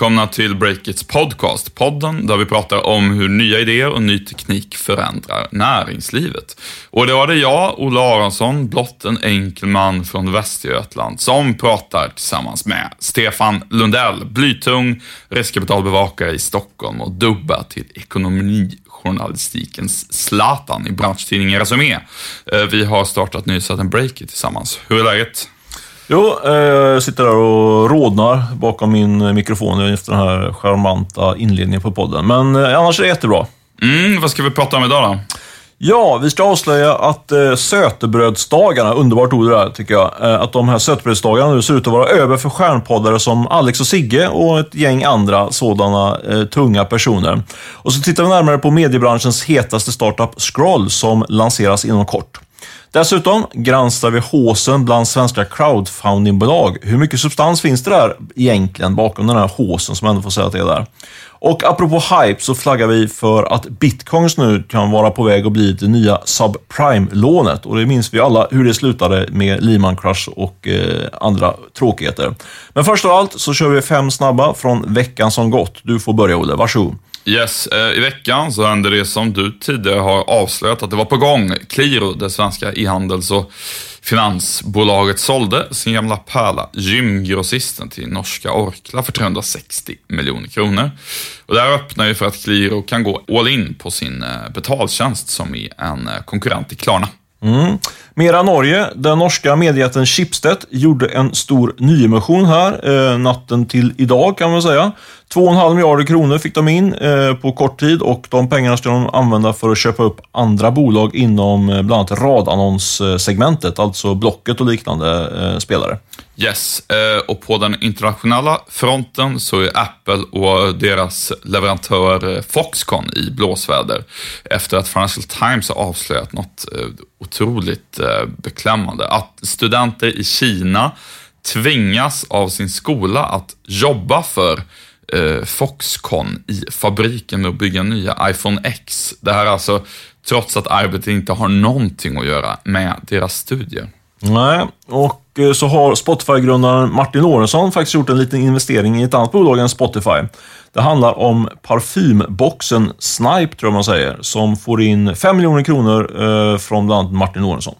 Välkomna till Breakits podcast. Podden där vi pratar om hur nya idéer och ny teknik förändrar näringslivet. Och det var det jag, Olle Aronsson, blott en enkel man från Västergötland, som pratar tillsammans med Stefan Lundell, blytung riskkapitalbevakare i Stockholm och dubba till ekonomijournalistikens Zlatan i branschtidningen Resumé. Eh, vi har startat nyhetssätten Breakit tillsammans. Hur är läget? Jo, eh, jag sitter där och rodnar bakom min mikrofon efter den här charmanta inledningen på podden. Men eh, annars är det jättebra. Mm, vad ska vi prata om idag då? Ja, vi ska avslöja att eh, sötebrödsdagarna, underbart ord det där tycker jag, eh, att de här sötebrödsdagarna nu ser ut att vara över för stjärnpoddare som Alex och Sigge och ett gäng andra sådana eh, tunga personer. Och så tittar vi närmare på mediebranschens hetaste startup Scroll som lanseras inom kort. Dessutom granskar vi håsen bland svenska crowdfundingbolag. Hur mycket substans finns det där egentligen bakom den här håsen som ändå får säga att det är där? Och apropå hype så flaggar vi för att bitcoins nu kan vara på väg att bli det nya subprime-lånet. Och det minns vi alla hur det slutade med Lehman Crush och eh, andra tråkigheter. Men först av allt så kör vi fem snabba från veckan som gått. Du får börja Olle, varsågod. Yes, eh, i veckan så hände det som du tidigare har avslöjat att det var på gång. Qliro, det svenska e-handels och finansbolaget, sålde sin gamla pärla Gymgrossisten till norska Orkla för 360 miljoner kronor. Och det här öppnar ju för att Qliro kan gå all in på sin eh, betaltjänst som är en eh, konkurrent till Klarna. Mm. Mera Norge. Den norska mediejätten Schibsted gjorde en stor nyemission här eh, natten till idag kan man säga. 2,5 miljarder kronor fick de in eh, på kort tid och de pengarna ska de använda för att köpa upp andra bolag inom eh, bland annat radannonssegmentet, alltså Blocket och liknande eh, spelare. Yes, och på den internationella fronten så är Apple och deras leverantör Foxconn i blåsväder efter att Financial Times har avslöjat något otroligt beklämmande. Att studenter i Kina tvingas av sin skola att jobba för Eh, Foxconn i fabriken med att bygga nya iPhone X. Det här är alltså trots att arbetet inte har någonting att göra med deras studier. Nej, och eh, så har Spotify-grundaren Martin Lorentzon faktiskt gjort en liten investering i ett annat bolag än Spotify. Det handlar om parfymboxen Snipe, tror jag man säger, som får in 5 miljoner kronor eh, från bland annat Martin Lorentzon.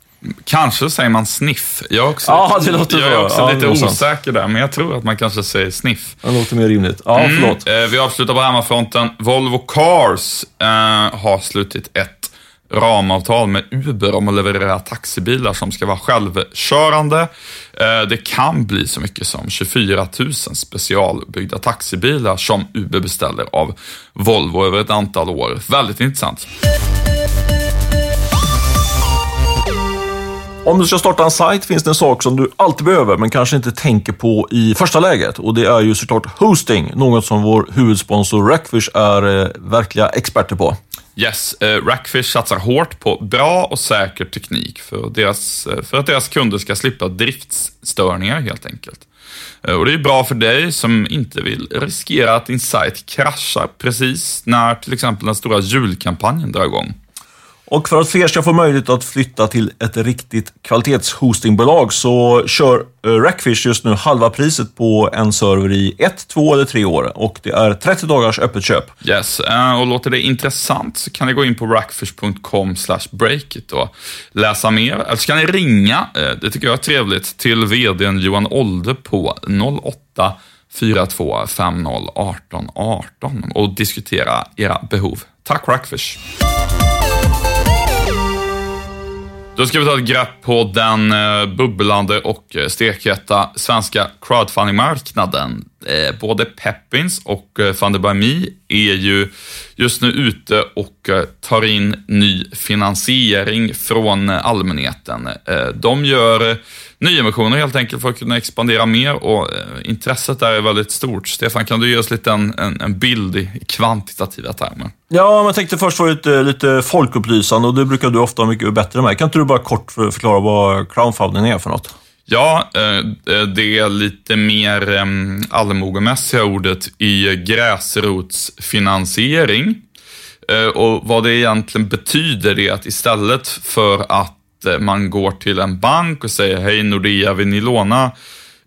Kanske säger man sniff. Jag är också, ja, det låter jag är också ja, lite osäker där, men jag tror att man kanske säger sniff. Det låter mer rimligt. Ja, mm, förlåt. Eh, vi avslutar på hemmafronten. Volvo Cars eh, har slutit ett ramavtal med Uber om att leverera taxibilar som ska vara självkörande. Eh, det kan bli så mycket som 24 000 specialbyggda taxibilar som Uber beställer av Volvo över ett antal år. Väldigt intressant. Om du ska starta en sajt finns det en sak som du alltid behöver, men kanske inte tänker på i första läget. Och det är ju såklart hosting, något som vår huvudsponsor Rackfish är eh, verkliga experter på. Yes, eh, Rackfish satsar hårt på bra och säker teknik för, deras, eh, för att deras kunder ska slippa driftsstörningar helt enkelt. Eh, och det är bra för dig som inte vill riskera att din sajt kraschar precis när till exempel den stora julkampanjen drar igång. Och för att fler ska få möjlighet att flytta till ett riktigt kvalitetshostingbolag så kör eh, Rackfish just nu halva priset på en server i ett, två eller tre år och det är 30 dagars öppet köp. Yes, eh, och låter det intressant så kan ni gå in på rackfish.com breakit och läsa mer. Eller så kan ni ringa, eh, det tycker jag är trevligt, till vdn Johan Olde på 08 42 50 18 18 och diskutera era behov. Tack Rackfish! Då ska vi ta ett grepp på den eh, bubblande och eh, stekheta svenska crowdfundingmarknaden. Eh, både Peppins och eh, Funded by Me är ju just nu ute och tar in ny finansiering från allmänheten. De gör nyemissioner helt enkelt för att kunna expandera mer och intresset där är väldigt stort. Stefan, kan du ge oss lite en, en, en bild i kvantitativa termer? Ja, jag tänkte först få lite, lite folkupplysande och det brukar du ofta mycket bättre med. Kan inte du bara kort förklara vad crowdfunding är för något? Ja, det är lite mer allmogemässiga ordet i gräsrotsfinansiering. Och vad det egentligen betyder är att istället för att Eh, man går till en bank och säger hej Nordea, vill ni låna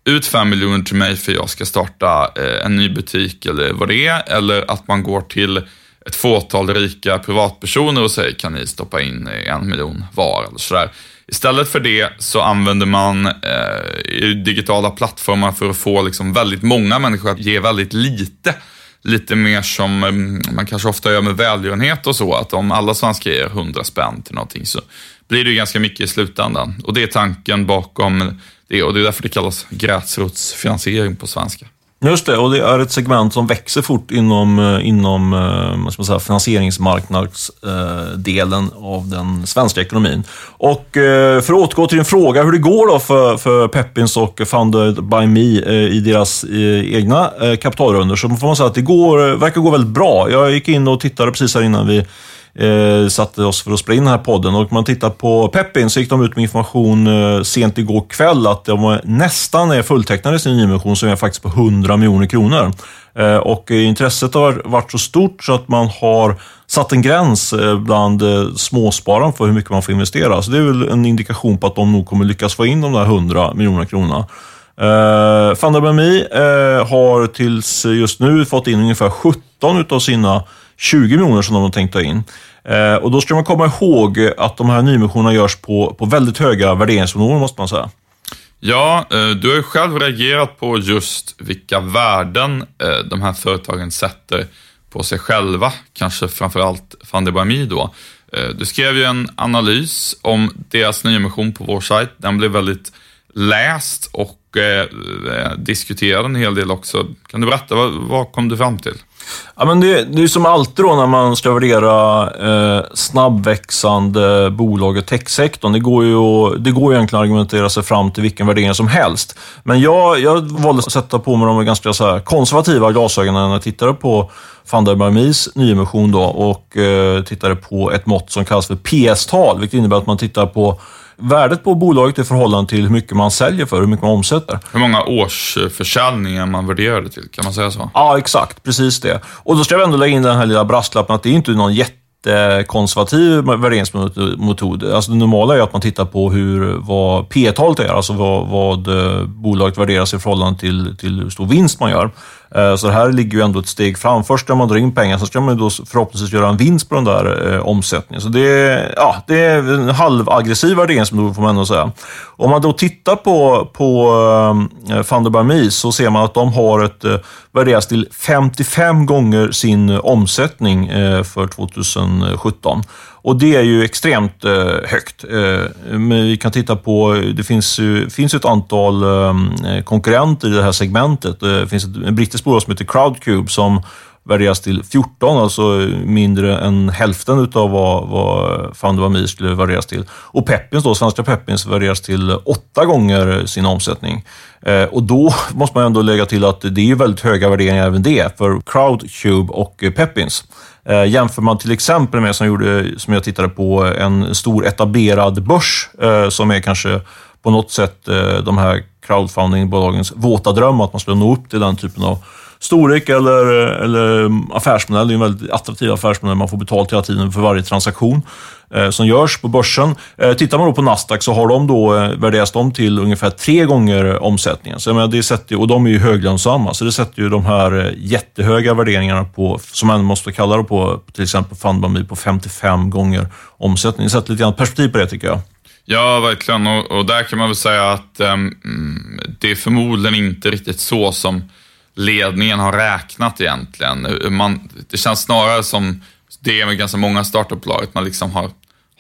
ut 5 miljoner till mig för jag ska starta eh, en ny butik eller vad det är. Eller att man går till ett fåtal rika privatpersoner och säger kan ni stoppa in eh, en miljon var eller sådär. Istället för det så använder man eh, digitala plattformar för att få liksom väldigt många människor att ge väldigt lite. Lite mer som mm, man kanske ofta gör med välgörenhet och så, att om alla svenskar ger 100 spänn till någonting så blir det ganska mycket i slutändan. Och det är tanken bakom det och det är därför det kallas gräsrotsfinansiering på svenska. Just det, och det är ett segment som växer fort inom, eh, inom eh, vad ska man säga, finansieringsmarknadsdelen eh, av den svenska ekonomin. Och för att återgå till din fråga hur det går då för, för Peppins och Funded by Me i deras egna kapitalrunder, så får man säga att det går, verkar gå väldigt bra. Jag gick in och tittade precis här innan vi eh, satte oss för att spela in den här podden. Och man tittar på Peppin så gick de ut med information eh, sent igår kväll att de nästan är fulltecknade i sin nyemission som är faktiskt på 100 miljoner kronor. Eh, och intresset har varit så stort så att man har satt en gräns eh, bland eh, småspararna för hur mycket man får investera. Så det är väl en indikation på att de nog kommer lyckas få in de där 100 miljoner kronorna. Eh, uh, Fandabemi uh, har tills just nu fått in ungefär 17 utav sina 20 miljoner som de har tänkt ta in. Eh, och då ska man komma ihåg att de här nyemissionerna görs på, på väldigt höga värderingsnivåer, måste man säga. Ja, eh, du har ju själv reagerat på just vilka värden eh, de här företagen sätter på sig själva, kanske framförallt Fundibami då. Eh, du skrev ju en analys om deras nyemission på vår sajt. Den blev väldigt läst och diskuterad en hel del också. Kan du berätta, vad, vad kom du fram till? Ja, men det, det är som alltid då när man ska värdera eh, snabbväxande bolag i techsektorn. Det går ju det går ju egentligen att argumentera sig fram till vilken värdering som helst. Men jag, jag valde att sätta på mig de ganska så konservativa glasögonen när jag tittade på Funderby nyemission då och eh, tittade på ett mått som kallas för PS-tal, vilket innebär att man tittar på värdet på bolaget i förhållande till hur mycket man säljer för, hur mycket man omsätter. Hur många årsförsäljningar man värderar det till, kan man säga så? Ja, exakt. Precis det. Och då ska jag ändå lägga in den här lilla brasklappen att det är inte någon jättekonservativ värderingsmetod. Alltså det normala är att man tittar på hur, vad P-talet är, alltså vad, vad eh, bolaget värderas i förhållande till, till hur stor vinst man gör. Eh, så det här ligger ju ändå ett steg fram. Först ska man dra in pengar, så ska man ju då förhoppningsvis göra en vinst på den där eh, omsättningen. Så det är, ja, det är en halvaggressiv värderingsmetod får man ändå säga. Om man då tittar på, på eh, Funderby så ser man att de har ett eh, värderas till 55 gånger sin omsättning eh, för 2017. Och det är ju extremt eh, högt. Eh, men vi kan titta på, det finns ju finns ett antal eh, konkurrenter i det här segmentet. Eh, det finns ett brittiskt bolag som heter Crowdcube som värderas till 14, alltså mindre än hälften utav vad, vad Found skulle värderas till. Och Peppins, då, svenska Peppins, värderas till åtta gånger sin omsättning. Eh, och då måste man ändå lägga till att det är väldigt höga värderingar även det för Crowdcube och Peppins. Eh, jämför man till exempel med, som, gjorde, som jag tittade på, en stor etablerad börs eh, som är kanske på något sätt eh, de här crowdfundingbolagens våta dröm, att man skulle nå upp till den typen av storlek eller, eller mm, affärsmodell. Det är en väldigt attraktiv affärsmodell. Man får betalt hela tiden för varje transaktion eh, som görs på börsen. Eh, tittar man då på Nasdaq så har de då eh, värderas de till ungefär tre gånger omsättningen. Så, menar, det sätter, och de är ju höglönsamma, så det sätter ju de här eh, jättehöga värderingarna på, som man måste kalla det på, till exempel Fundbami på 55 gånger omsättningen. Det sätter lite grann perspektiv på det tycker jag. Ja, verkligen. Och, och där kan man väl säga att um, det är förmodligen inte riktigt så som ledningen har räknat egentligen. Man, det känns snarare som det är med ganska många startupbolag, att man liksom har,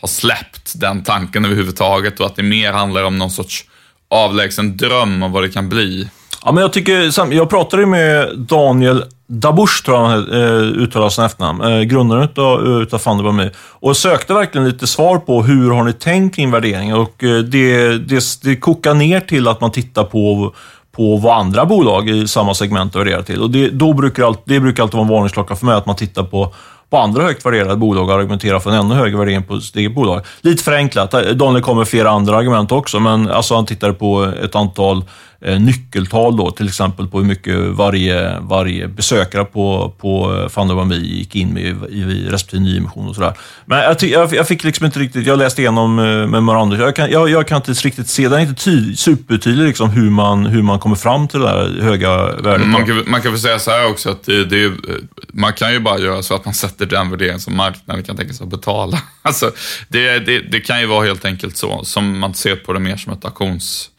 har släppt den tanken överhuvudtaget och att det mer handlar om någon sorts avlägsen dröm om vad det kan bli. Ja, men jag, tycker, jag pratade med Daniel Dabush, tror jag han eh, uttalar sin efternamn, eh, grundaren utav, eh, utav Funderby och sökte verkligen lite svar på hur har ni tänkt kring värdering och eh, det, det, det kokar ner till att man tittar på på vad andra bolag i samma segment värderar till. Och det, då brukar allt, det brukar alltid vara en varningsklocka för mig, att man tittar på, på andra högt värderade bolag och argumenterar för en ännu högre värdering på sitt eget bolag. Lite förenklat. Eh, Daniel kommer med flera andra argument också, men alltså han tittade på ett antal nyckeltal då, till exempel på hur mycket varje, varje besökare på, på eh, Fanderbanby gick in med i, i respektive nyemission och sådär. Men jag, jag, jag, fick liksom inte riktigt, jag läste igenom eh, memorandet, jag kan, jag, jag kan inte riktigt se, den är inte ty, supertydlig liksom hur man, hur man kommer fram till det där höga värdet. Man kan, man kan väl säga så här också att det, det, man kan ju bara göra så att man sätter den värderingen som marknaden kan tänka sig att betala. Alltså, det, det, det kan ju vara helt enkelt så, som man ser på det mer som ett auktions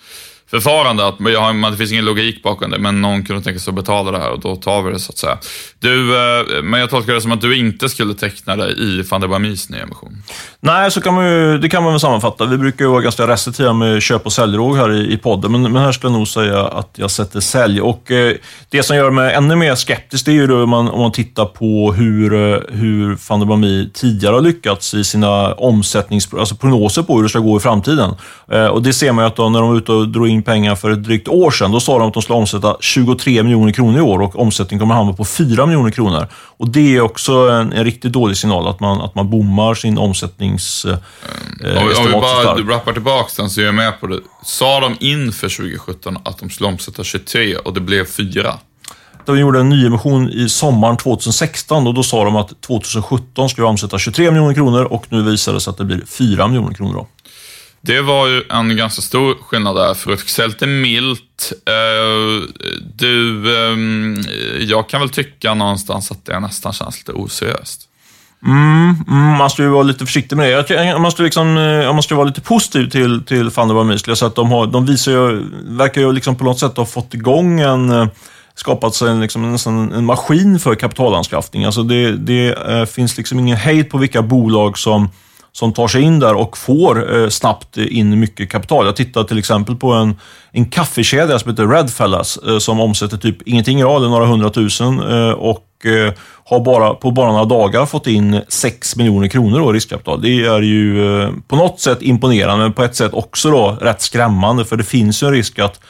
förfarande. Att man, det finns ingen logik bakom det, men någon kunde tänka sig att betala det här och då tar vi det så att säga. Du, eh, men jag tolkar det som att du inte skulle teckna dig i van der Bamis nyemission. Nej, så kan man ju, det kan man väl sammanfatta. Vi brukar ju vara ganska restriktiva med köp och säljråg här i, i podden, men, men här skulle jag nog säga att jag sätter sälj. Och eh, det som gör mig ännu mer skeptisk, det är ju då om man, om man tittar på hur, eh, hur van der Bami tidigare har lyckats i sina omsättnings, alltså prognoser på hur det ska gå i framtiden. Eh, och det ser man ju att då, när de var ute och drog in pengar för ett drygt år sedan, då sa de att de skulle omsätta 23 miljoner kronor i år och omsättningen kommer att hamna på 4 miljoner kronor. Och det är också en, en riktigt dålig signal, att man, att man bommar sin omsättnings... Eh, om, om vi bara rappar tillbaka den så är jag med på det. Sa de inför 2017 att de skulle omsätta 23 och det blev 4? De gjorde en nyemission i sommaren 2016 och då sa de att 2017 skulle omsätta 23 miljoner kronor och nu visar det sig att det blir 4 miljoner kronor. Då. Det var ju en ganska stor skillnad där, för att säga lite milt. Eh, du, eh, jag kan väl tycka någonstans att det nästan känns lite oseriöst. Mm, mm, man ska ju vara lite försiktig med det. man ska, liksom, eh, man ska vara lite positiv till, till Van der så att de, har, de visar ju, verkar ju liksom på något sätt ha fått igång en skapat sig en, liksom, en, en maskin för kapitalanskaffning. Alltså det, det äh, finns liksom ingen hejd på vilka bolag som som tar sig in där och får eh, snabbt in mycket kapital. Jag tittar till exempel på en, en kaffekedja som heter Redfellas eh, som omsätter typ ingenting i eller några hundratusen eh, och har bara, på bara några dagar fått in 6 miljoner kronor i riskkapital. Det är ju på något sätt imponerande, men på ett sätt också då rätt skrämmande, för det finns ju en risk att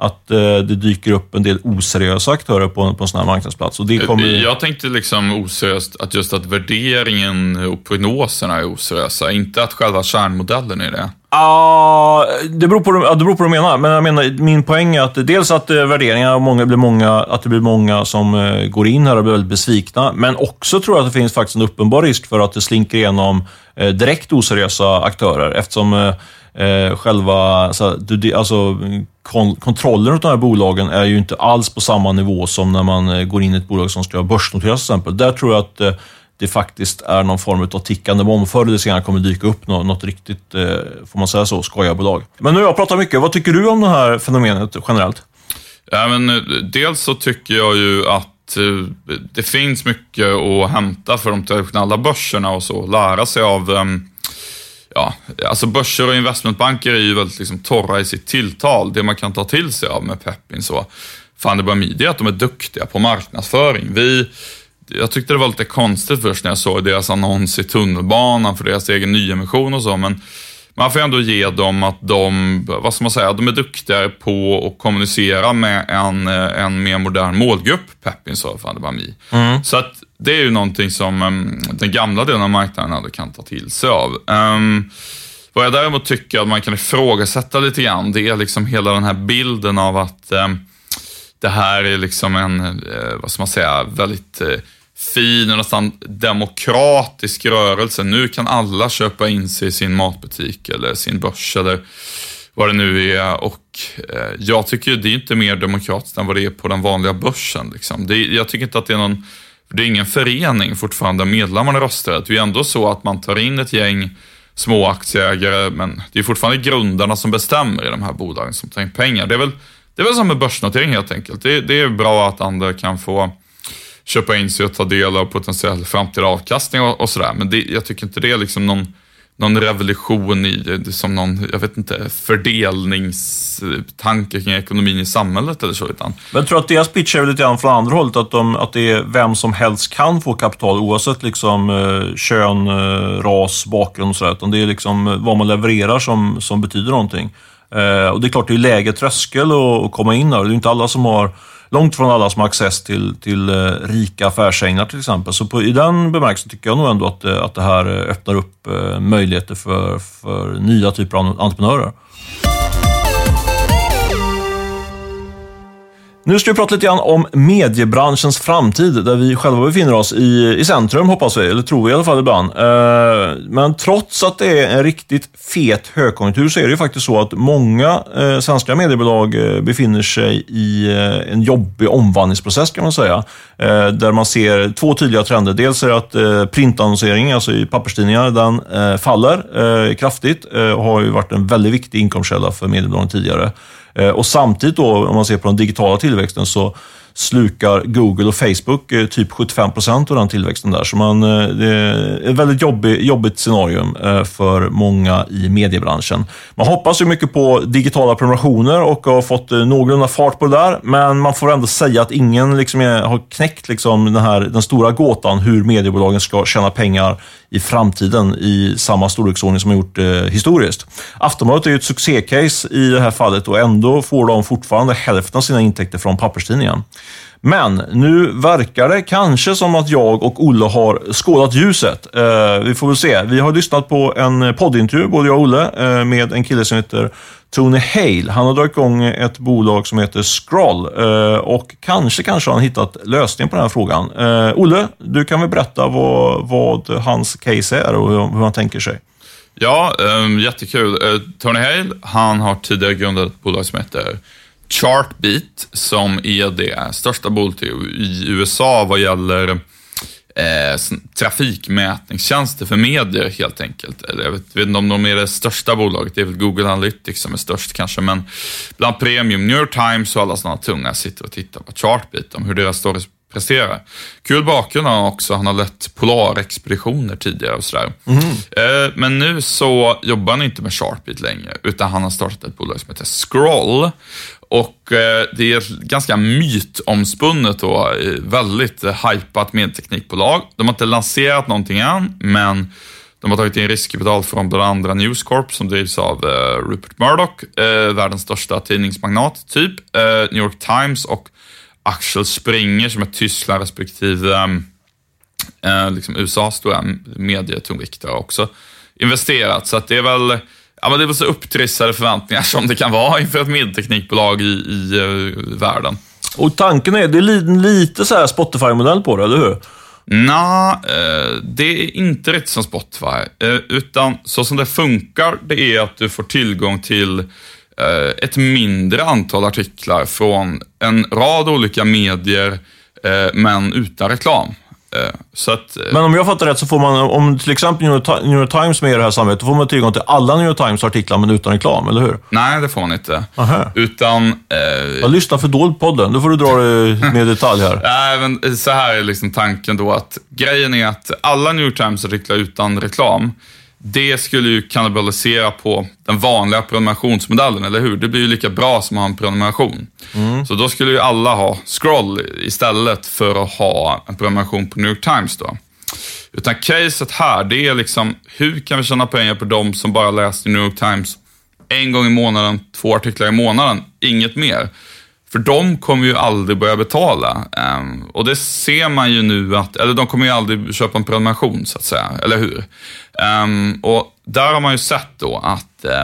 att eh, det dyker upp en del oseriösa aktörer på en, på en sån här marknadsplats. Och det kommer... Jag tänkte liksom oseriöst att just att värderingen och prognoserna är oseriösa, inte att själva kärnmodellen är det. Ja, uh, det, beror på, det beror på vad du menar. Men jag menar, min poäng är att dels att uh, värderingar, många, blir många, att det blir många som uh, går in här och blir väldigt besvikna. Men också tror jag att det finns faktiskt en uppenbar risk för att det slinker igenom uh, direkt oseriösa aktörer. Eftersom eh, själva alltså, du, alltså, kon kontrollen av de här bolagen är ju inte alls på samma nivå som när man går in i ett bolag som ska börsnoteras till exempel. Där tror jag att eh, det faktiskt är någon form av tickande bomb. Förr eller senare kommer dyka upp något, något riktigt, eh, får man säga så, skojarbolag. Men nu har jag pratat mycket. Vad tycker du om det här fenomenet generellt? Ja, men, eh, dels så tycker jag ju att eh, det finns mycket att hämta för de traditionella börserna och så, lära sig av ehm, ja, alltså börser och investmentbanker är ju väldigt liksom torra i sitt tilltal. Det man kan ta till sig av med Peppin så, fan det bara är att de är duktiga på marknadsföring. Vi, jag tyckte det var lite konstigt först när jag såg deras annons i tunnelbanan för deras egen nyemission och så, men man får ändå ge dem att de, vad ska man säga, de är duktigare på att kommunicera med en, en mer modern målgrupp, Peppin sa fan det var mi. Mm. Så att det är ju någonting som um, den gamla delen av marknaden ändå kan ta till sig av. Um, vad jag däremot tycker att man kan ifrågasätta lite grann, det är liksom hela den här bilden av att um, det här är liksom en, uh, vad ska man säga, väldigt uh, fin och nästan demokratisk rörelse. Nu kan alla köpa in sig i sin matbutik eller sin börs eller vad det nu är. Och eh, jag tycker det är inte mer demokratiskt än vad det är på den vanliga börsen. Liksom. Det, jag tycker inte att det är någon det är ingen förening fortfarande, medlemmarna röstar. Det är ändå så att man tar in ett gäng små aktieägare, men det är fortfarande grundarna som bestämmer i de här bolagen som tar in pengar. Det är väl, det är väl som med börsnotering helt enkelt. Det, det är bra att andra kan få köpa in sig och ta del av potentiell framtida avkastning och, och sådär, men det, jag tycker inte det är liksom någon någon revolution i eh, som någon, jag vet inte, fördelningstanke kring ekonomin i samhället eller så. Utan... Men tror du att deras pitch är lite grann från andra hållet? Att, de, att det är vem som helst kan få kapital oavsett liksom, eh, kön, eh, ras, bakgrund och sådär. Utan det är liksom eh, vad man levererar som, som betyder någonting. Eh, och det är klart, det är lägre tröskel att, komma in här. Det är inte alla som har långt från alla som har access till, till eh, rika affärsänglar till exempel. Så på, i den bemärkelsen tycker jag nog ändå att, eh, att det här eh, öppnar upp möjligheter för, för nya typer av entreprenörer. Nu ska vi prata lite grann om mediebranschens framtid, där vi själva befinner oss i, i centrum, hoppas vi. Eller tror vi i alla fall ibland. Eh, men trots att det är en riktigt fet högkonjunktur så är det ju faktiskt så att många eh, svenska mediebolag eh, befinner sig i en jobbig omvandlingsprocess kan man säga. Där man ser två tydliga trender. Dels är det att eh, printannonsering, alltså i papperstidningar, den faller kraftigt och har ju varit en väldigt viktig inkomstkälla för mediebolagen tidigare. Eh, och samtidigt då, om man ser på den digitala tillväxten, så slukar Google och Facebook eh, typ 75 procent av den tillväxten där. Så man, eh, det är ett väldigt jobbig, jobbigt scenario för många i mediebranschen. Man hoppas ju mycket på digitala prenumerationer och har fått någorlunda fart på det där, men man får ändå säga att ingen liksom har knäckt liksom den, här, den stora gåtan hur mediebolagen ska tjäna pengar i framtiden i samma storleksordning som man gjort eh, historiskt. Aftonbladet är ju ett succécase i det här fallet och ändå får de fortfarande hälften av sina intäkter från papperstidningen. Men nu verkar det kanske som att jag och Olle har skådat ljuset. Eh, vi får väl se. Vi har lyssnat på en poddintervju, både jag och Olle, eh, med en kille som heter Tony Hale. Han har dragit igång ett bolag som heter Scroll eh, och kanske, kanske har han hittat lösningen på den här frågan. Eh, Olle, du kan väl berätta vad, vad hans case är och hur han tänker sig? Ja, um, jättekul. Eh, Tony Hale, han har tidigare grundat ett bolag som heter Chartbeat, som är det största bolaget i USA vad gäller eh, trafikmätningstjänster för medier helt enkelt. Eller jag vet, vet inte om de är det största bolaget, det är väl Google Analytics som är störst kanske, men bland premium, New York Times och alla sådana tunga sitter och tittar på Chartbeat om hur deras stories presterar. Kul bakgrund har han också, han har lett polarexpeditioner tidigare och sådär. Mm. Eh, men nu så jobbar han inte med Chartbeat längre, utan han har startat ett bolag som heter Scroll. Och eh, det är ett ganska mytomspunnet och väldigt eh, hypat medieteknikbolag. De har inte lanserat någonting än, men de har tagit in riskkapital från bland andra News Corp som drivs av eh, Rupert Murdoch, eh, världens största tidningsmagnat typ, eh, New York Times och Axel Springer som är Tyskland respektive liksom USAs stora medietungviktare också investerat. Så att det är väl Ja, men det var så upptrissade förväntningar som det kan vara inför ett medteknikbolag i, i uh, världen. Och tanken är, det är lite så här Spotify-modell på det, eller hur? Nej, eh, det är inte riktigt som Spotify. Eh, utan så som det funkar, det är att du får tillgång till ett mindre antal artiklar från en rad olika medier, men utan reklam. Eh, att, eh, Men om jag fattar rätt så får man, om till exempel New York Times med i det här samarbetet, då får man tillgång till alla New York Times artiklar men utan reklam, eller hur? Nej, det får man inte. Aha. Utan... Eh, jag lyssnar för dåligt på podden. Nu får du dra det med detalj här. Nej, men så här är liksom tanken då att grejen är att alla New York Times artiklar utan reklam, det skulle ju kannibalisera på den vanliga prenumerationsmodellen, eller hur? Det blir ju lika bra som att ha en prenumeration. Mm. Så då skulle ju alla ha scroll istället för att ha en prenumeration på New York Times då. Utan caset här, det är liksom, hur kan vi tjäna pengar på de som bara läser New York Times en gång i månaden, två artiklar i månaden, inget mer. För de kommer ju aldrig börja betala. Ehm, och det ser man ju nu att, eller de kommer ju aldrig köpa en prenumeration så att säga, eller hur? Ehm, och där har man ju sett då att eh,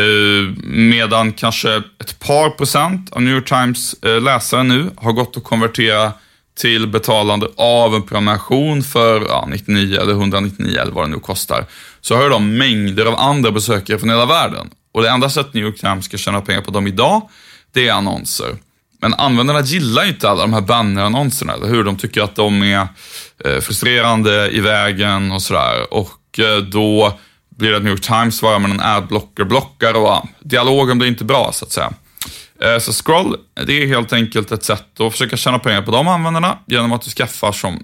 eh, medan kanske ett par procent av New York Times eh, läsare nu har gått och konverterat till betalande av en prenumeration för ja, 99 eller 199 eller vad det nu kostar, så har de mängder av andra besökare från hela världen. Och det enda sättet New York Times ska tjäna pengar på dem idag, det är annonser. Men användarna gillar ju inte alla de här bannerannonserna, eller hur? De tycker att de är eh, frustrerande i vägen och sådär. Och eh, då blir det att New York Times svarar med en adblocker-blockar och dialogen blir inte bra, så att säga. Eh, så scroll, det är helt enkelt ett sätt att försöka tjäna pengar på de användarna genom att du skaffar som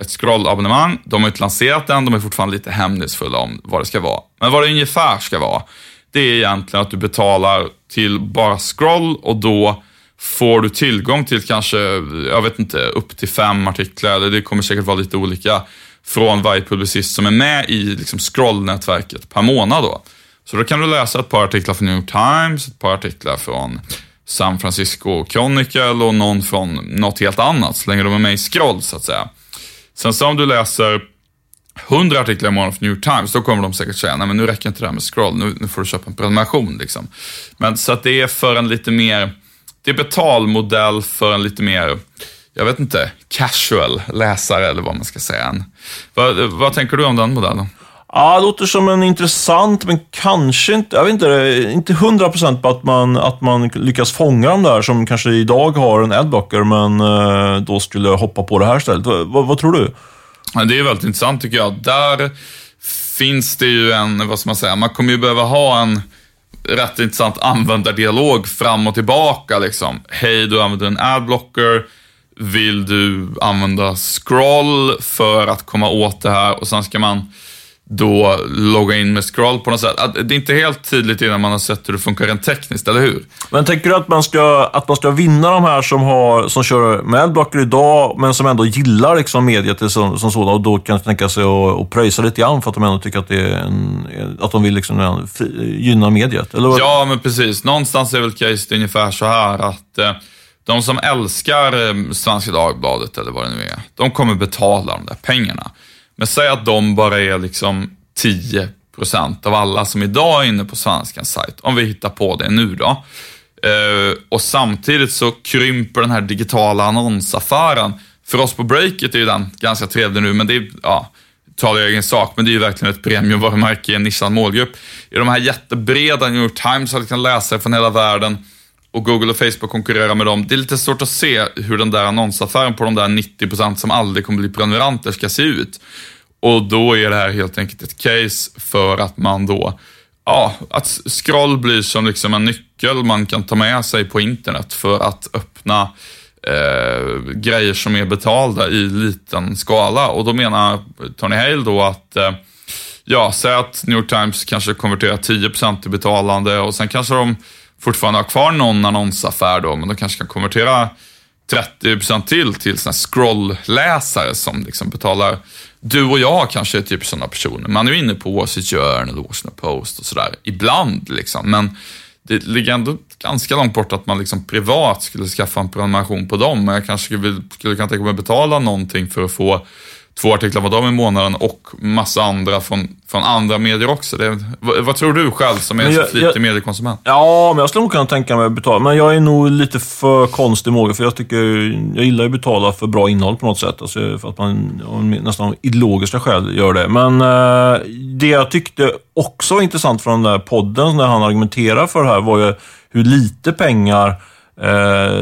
ett scroll-abonnemang. De har inte lanserat den, de är fortfarande lite hemlighetsfulla om vad det ska vara. Men vad det ungefär ska vara, det är egentligen att du betalar till bara scroll och då får du tillgång till kanske, jag vet inte, upp till fem artiklar, det kommer säkert vara lite olika, från varje publicist som är med i liksom scrollnätverket per månad. Då. Så då kan du läsa ett par artiklar från New York Times, ett par artiklar från San Francisco Chronicle och någon från något helt annat, så länge de är med i scroll så att säga. Sen så om du läser 100 artiklar i månaden från New York Times, då kommer de säkert säga, nej men nu räcker inte det här med scroll, nu, nu får du köpa en prenumeration. Liksom. Men så att det är för en lite mer det är betalmodell för en lite mer, jag vet inte, casual läsare eller vad man ska säga. Vad, vad tänker du om den modellen? Ja, det låter som en intressant, men kanske inte, jag vet inte, inte hundra procent på att man, att man lyckas fånga de där som kanske idag har en adblocker, men eh, då skulle hoppa på det här stället. Vad, vad tror du? Det är väldigt intressant tycker jag. Där finns det ju en, vad ska man säga, man kommer ju behöva ha en rätt intressant användardialog fram och tillbaka liksom. Hej, du använder en adblocker. Vill du använda scroll för att komma åt det här? Och sen ska man då logga in med scroll på något sätt. Det är inte helt tydligt innan man har sett hur det funkar rent tekniskt, eller hur? Men tänker du att man ska, att man ska vinna de här som, har, som kör med blocker idag, men som ändå gillar liksom mediet som, som sådan och då kan tänka sig att, att pröjsa lite grann för att de ändå tycker att, det är en, att de vill liksom gynna mediet? Eller? Ja, men precis. Någonstans är väl caset ungefär så här att eh, de som älskar eh, Svenska Dagbladet eller vad det nu är, de kommer betala de där pengarna. Men säg att de bara är liksom 10% av alla som idag är inne på Svenskans sajt, om vi hittar på det nu då. Eh, och samtidigt så krymper den här digitala annonsaffären. För oss på Breakit är ju den ganska trevlig nu, men det är, ja, talar jag egen sak, men det är ju verkligen ett premiumvarumärke i en nischad målgrupp. I de här jättebreda New York Times har kan läsa från hela världen och Google och Facebook konkurrerar med dem. Det är lite svårt att se hur den där annonsaffären på de där 90 procent som aldrig kommer bli prenumeranter ska se ut. Och då är det här helt enkelt ett case för att man då, ja, att scroll blir som liksom en nyckel man kan ta med sig på internet för att öppna eh, grejer som är betalda i liten skala. Och då menar Tony Hale då att eh, Ja, säg att New York Times kanske konverterar 10% till betalande och sen kanske de fortfarande har kvar någon annonsaffär då, men de kanske kan konvertera 30% till till sådana scrollläsare som liksom betalar. Du och jag kanske är typ sådana personer. Man är ju inne på Wall Street Journal, Washington Post och sådär. Ibland liksom. Men det ligger ändå ganska långt bort att man liksom privat skulle skaffa en prenumeration på dem. Men jag kanske skulle, skulle kunna tänka mig att betala någonting för att få två artiklar på dem i månaden och massa andra från, från andra medier också. Det, vad, vad, tror du själv som är en så flitig mediekonsument? Ja, men jag skulle nog kunna tänka mig att betala. Men jag är nog lite för konstig måge, för jag tycker, jag gillar att betala för bra innehåll på något sätt. Alltså för att man nästan av ideologiska skäl gör det. Men eh, det jag tyckte också var intressant från den där podden, när han argumenterar för det här, var ju hur lite pengar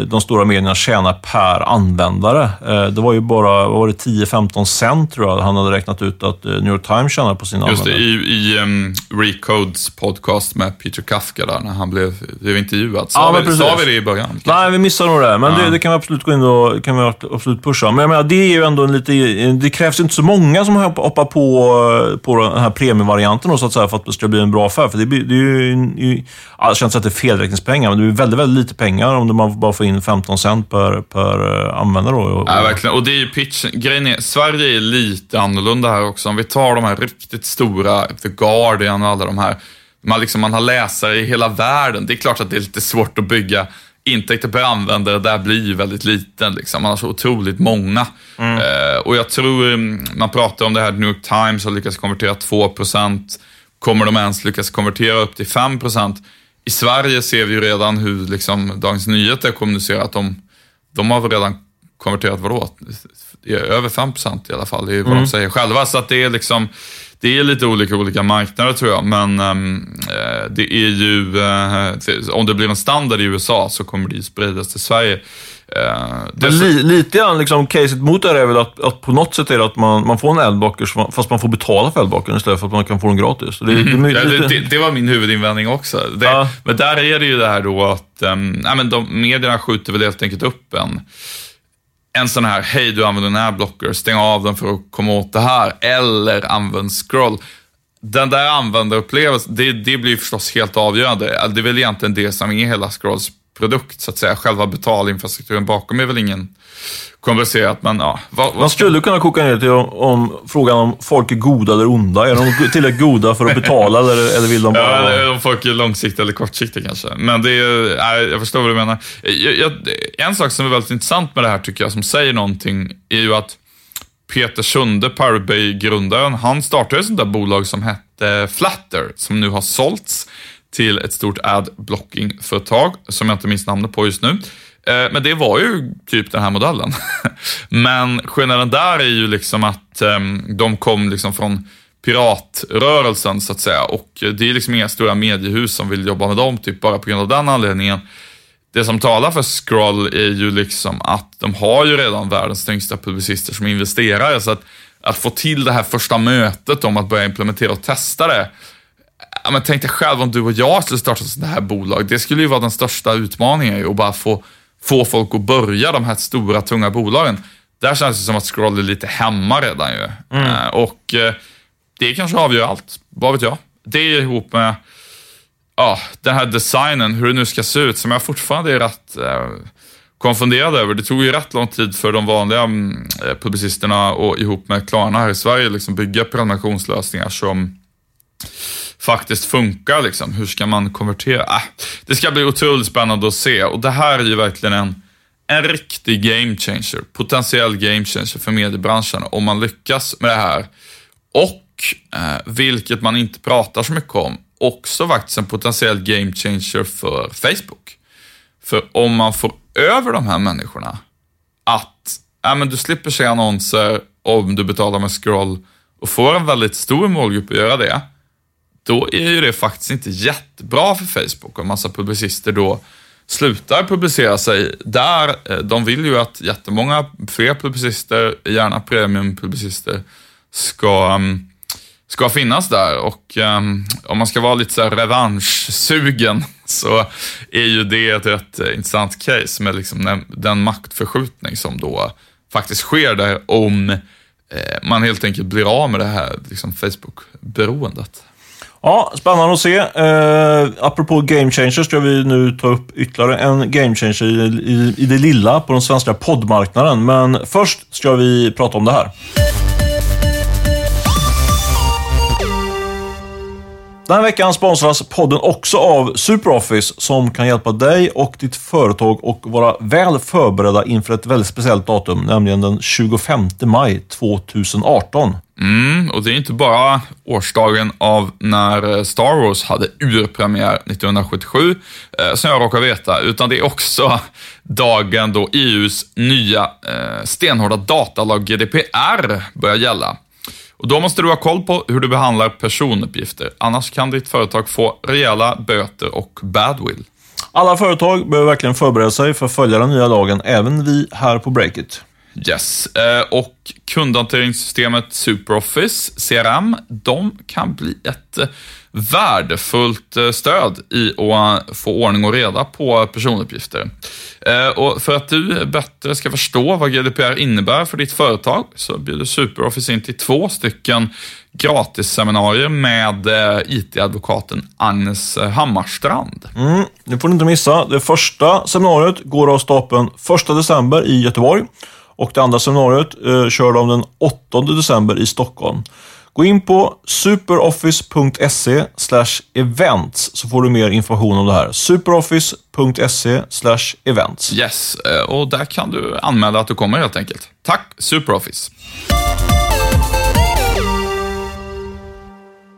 de stora medierna tjänar per användare. Eh, det var ju bara var det 10-15 cent tror jag han hade räknat ut att eh, New York Times tjänar på sina Just användare. Just det, i, i um, Recodes podcast med Peter Kafka där, när han blev, blev intervjuad. Sa, ja, vi, sa vi det i början? Nej, vi missade nog det. Men ja. det, det, kan vi absolut gå in och kan vi absolut pusha. Men jag menar, det är ju ändå en lite... Det krävs inte så många som hoppar på, på den här premiumvarianten så att säga för att det ska bli en bra affär. För det, det är ju... Jag ska inte säga att det är felräkningspengar, men det är väldigt, väldigt lite pengar om man bara får in 15 cent per, per eh, användare. Då. Ja, verkligen. Och det är ju pitchen. Grejen är, Sverige är lite annorlunda här också. Om vi tar de här riktigt stora, The Guardian och alla de här. Man, liksom, man har läsare i hela världen. Det är klart att det är lite svårt att bygga intäkter per användare där blir ju väldigt liten. Liksom. Man har så otroligt många. Mm. Eh, och jag tror, mm, man pratar om det här, New York Times har lyckats konvertera 2% Kommer de ens lyckas konvertera upp till 5 i Sverige ser vi ju redan hur liksom, Dagens Nyheter kommunicerar att de, de har redan konverterat, vadå? Över 5% i alla fall, det är vad mm. de säger själva. Så att det är liksom, det är lite olika olika marknader tror jag, men um, det är ju, uh, om det blir en standard i USA så kommer det ju spridas till Sverige. Uh, Men li, lite grann, liksom, caset mot det är väl att, att på något sätt är det att man, man får en eldblocker fast man får betala för eldblockern istället för att man kan få den gratis. Det, mm. det, lite... det, det, var min huvudinvändning också. Ja. Men där är det ju det här då att um, ja, men de, medierna skjuter väl helt enkelt upp en en sån här, hej du använder en adblocker, stäng av den för att komma åt det här, eller använd scroll. Den där användarupplevelsen, det, det blir förstås helt avgörande. Det är väl egentligen det som är hela scrolls produkt så att säga. Själva betalinfrastrukturen bakom är väl ingen komplicerat, men ja. Vad, Man skulle kunna koka ner till om, om, frågan om folk är goda eller onda. Är de tillräckligt goda för att betala eller, eller vill de bara... Ja, eller om folk är långsiktiga eller kortsiktiga kanske. Men det är, nej, jag förstår vad du menar. Jag, jag, en sak som är väldigt intressant med det här tycker jag, som säger någonting, är ju att Peter Sunde, Pirate Bay-grundaren, han startade ett sånt där bolag som hette Flatter, som nu har sålts till ett stort ad-blocking-företag som jag inte minns namnet på just nu. Eh, men det var ju typ den här modellen. Men skillnaden där är ju liksom att ehm, de kom liksom från piratrörelsen så att säga och det är liksom inga stora mediehus som vill jobba med dem, typ bara på grund av den anledningen. Det som talar för Scroll är ju liksom att de har ju redan världens tyngsta publicister som investerare, så att, att få till det här första mötet om att börja implementera och testa det. Ja, men tänk dig själv om du och jag skulle starta ett sånt här bolag. Det skulle ju vara den största utmaningen att bara få, få folk att börja de här stora, tunga bolagen. Där känns det som att Scroll är lite hemma redan ju. Mm. Och eh, det kanske avgör allt, vad vet jag. Det ihop med ja, den här designen, hur det nu ska se ut, som jag fortfarande är rätt eh, konfunderad över. Det tog ju rätt lång tid för de vanliga mm, eh, publicisterna och ihop med Klarna här i Sverige liksom bygga prenumerationslösningar som faktiskt funkar. Liksom. Hur ska man konvertera? Äh, det ska bli otroligt spännande att se och det här är ju verkligen en, en riktig game changer, potentiell game changer för mediebranschen om man lyckas med det här. Och, eh, vilket man inte pratar så mycket om, också faktiskt en potentiell game changer för Facebook. För om man får över de här människorna att äh, men du slipper se annonser om du betalar med scroll och får en väldigt stor målgrupp att göra det, då är ju det faktiskt inte jättebra för Facebook om massa publicister då slutar publicera sig där. Eh, de vill ju att jättemånga fler publicister, gärna premiumpublicister, ska mm, ska finnas där och um, om man ska vara lite så här revanschsugen så är ju det ett rätt eh, intressant case med liksom den, den maktförskjutning som då faktiskt sker där om eh, man helt enkelt blir av med det här liksom Facebook-beroendet. Ja, spännande att se. Eh, apropå game changers ska vi nu ta upp ytterligare en game changer i, i, i det lilla på den svenska poddmarknaden. Men först ska vi prata om det här. Den här veckan sponsras podden också av SuperOffice som kan hjälpa dig och ditt företag att vara väl förberedda inför ett väldigt speciellt datum, nämligen den 25 maj 2018. Mm, och det är inte bara årsdagen av när eh, Star Wars hade urpremiär 1977, eh, som jag råkar veta, utan det är också dagen då EUs nya eh, stenhårda datalag GDPR börjar gälla. Och då måste du ha koll på hur du behandlar personuppgifter, annars kan ditt företag få rejäla böter och badwill. Alla företag behöver verkligen förbereda sig för att följa den nya lagen, även vi här på Breakit. Yes, eh, och kundhanteringssystemet SuperOffice, CRM, de kan bli ett eh, värdefullt eh, stöd i att få ordning och reda på personuppgifter. Eh, och för att du bättre ska förstå vad GDPR innebär för ditt företag så bjuder SuperOffice in till två stycken gratisseminarier med eh, IT-advokaten Agnes Hammarstrand. Mm, det får ni inte missa. Det första seminariet går av stapeln 1 december i Göteborg och det andra seminariet eh, kör de den 8 december i Stockholm. Gå in på superoffice.se events så får du mer information om det här. superoffice.se events. Yes, eh, och där kan du anmäla att du kommer helt enkelt. Tack Superoffice!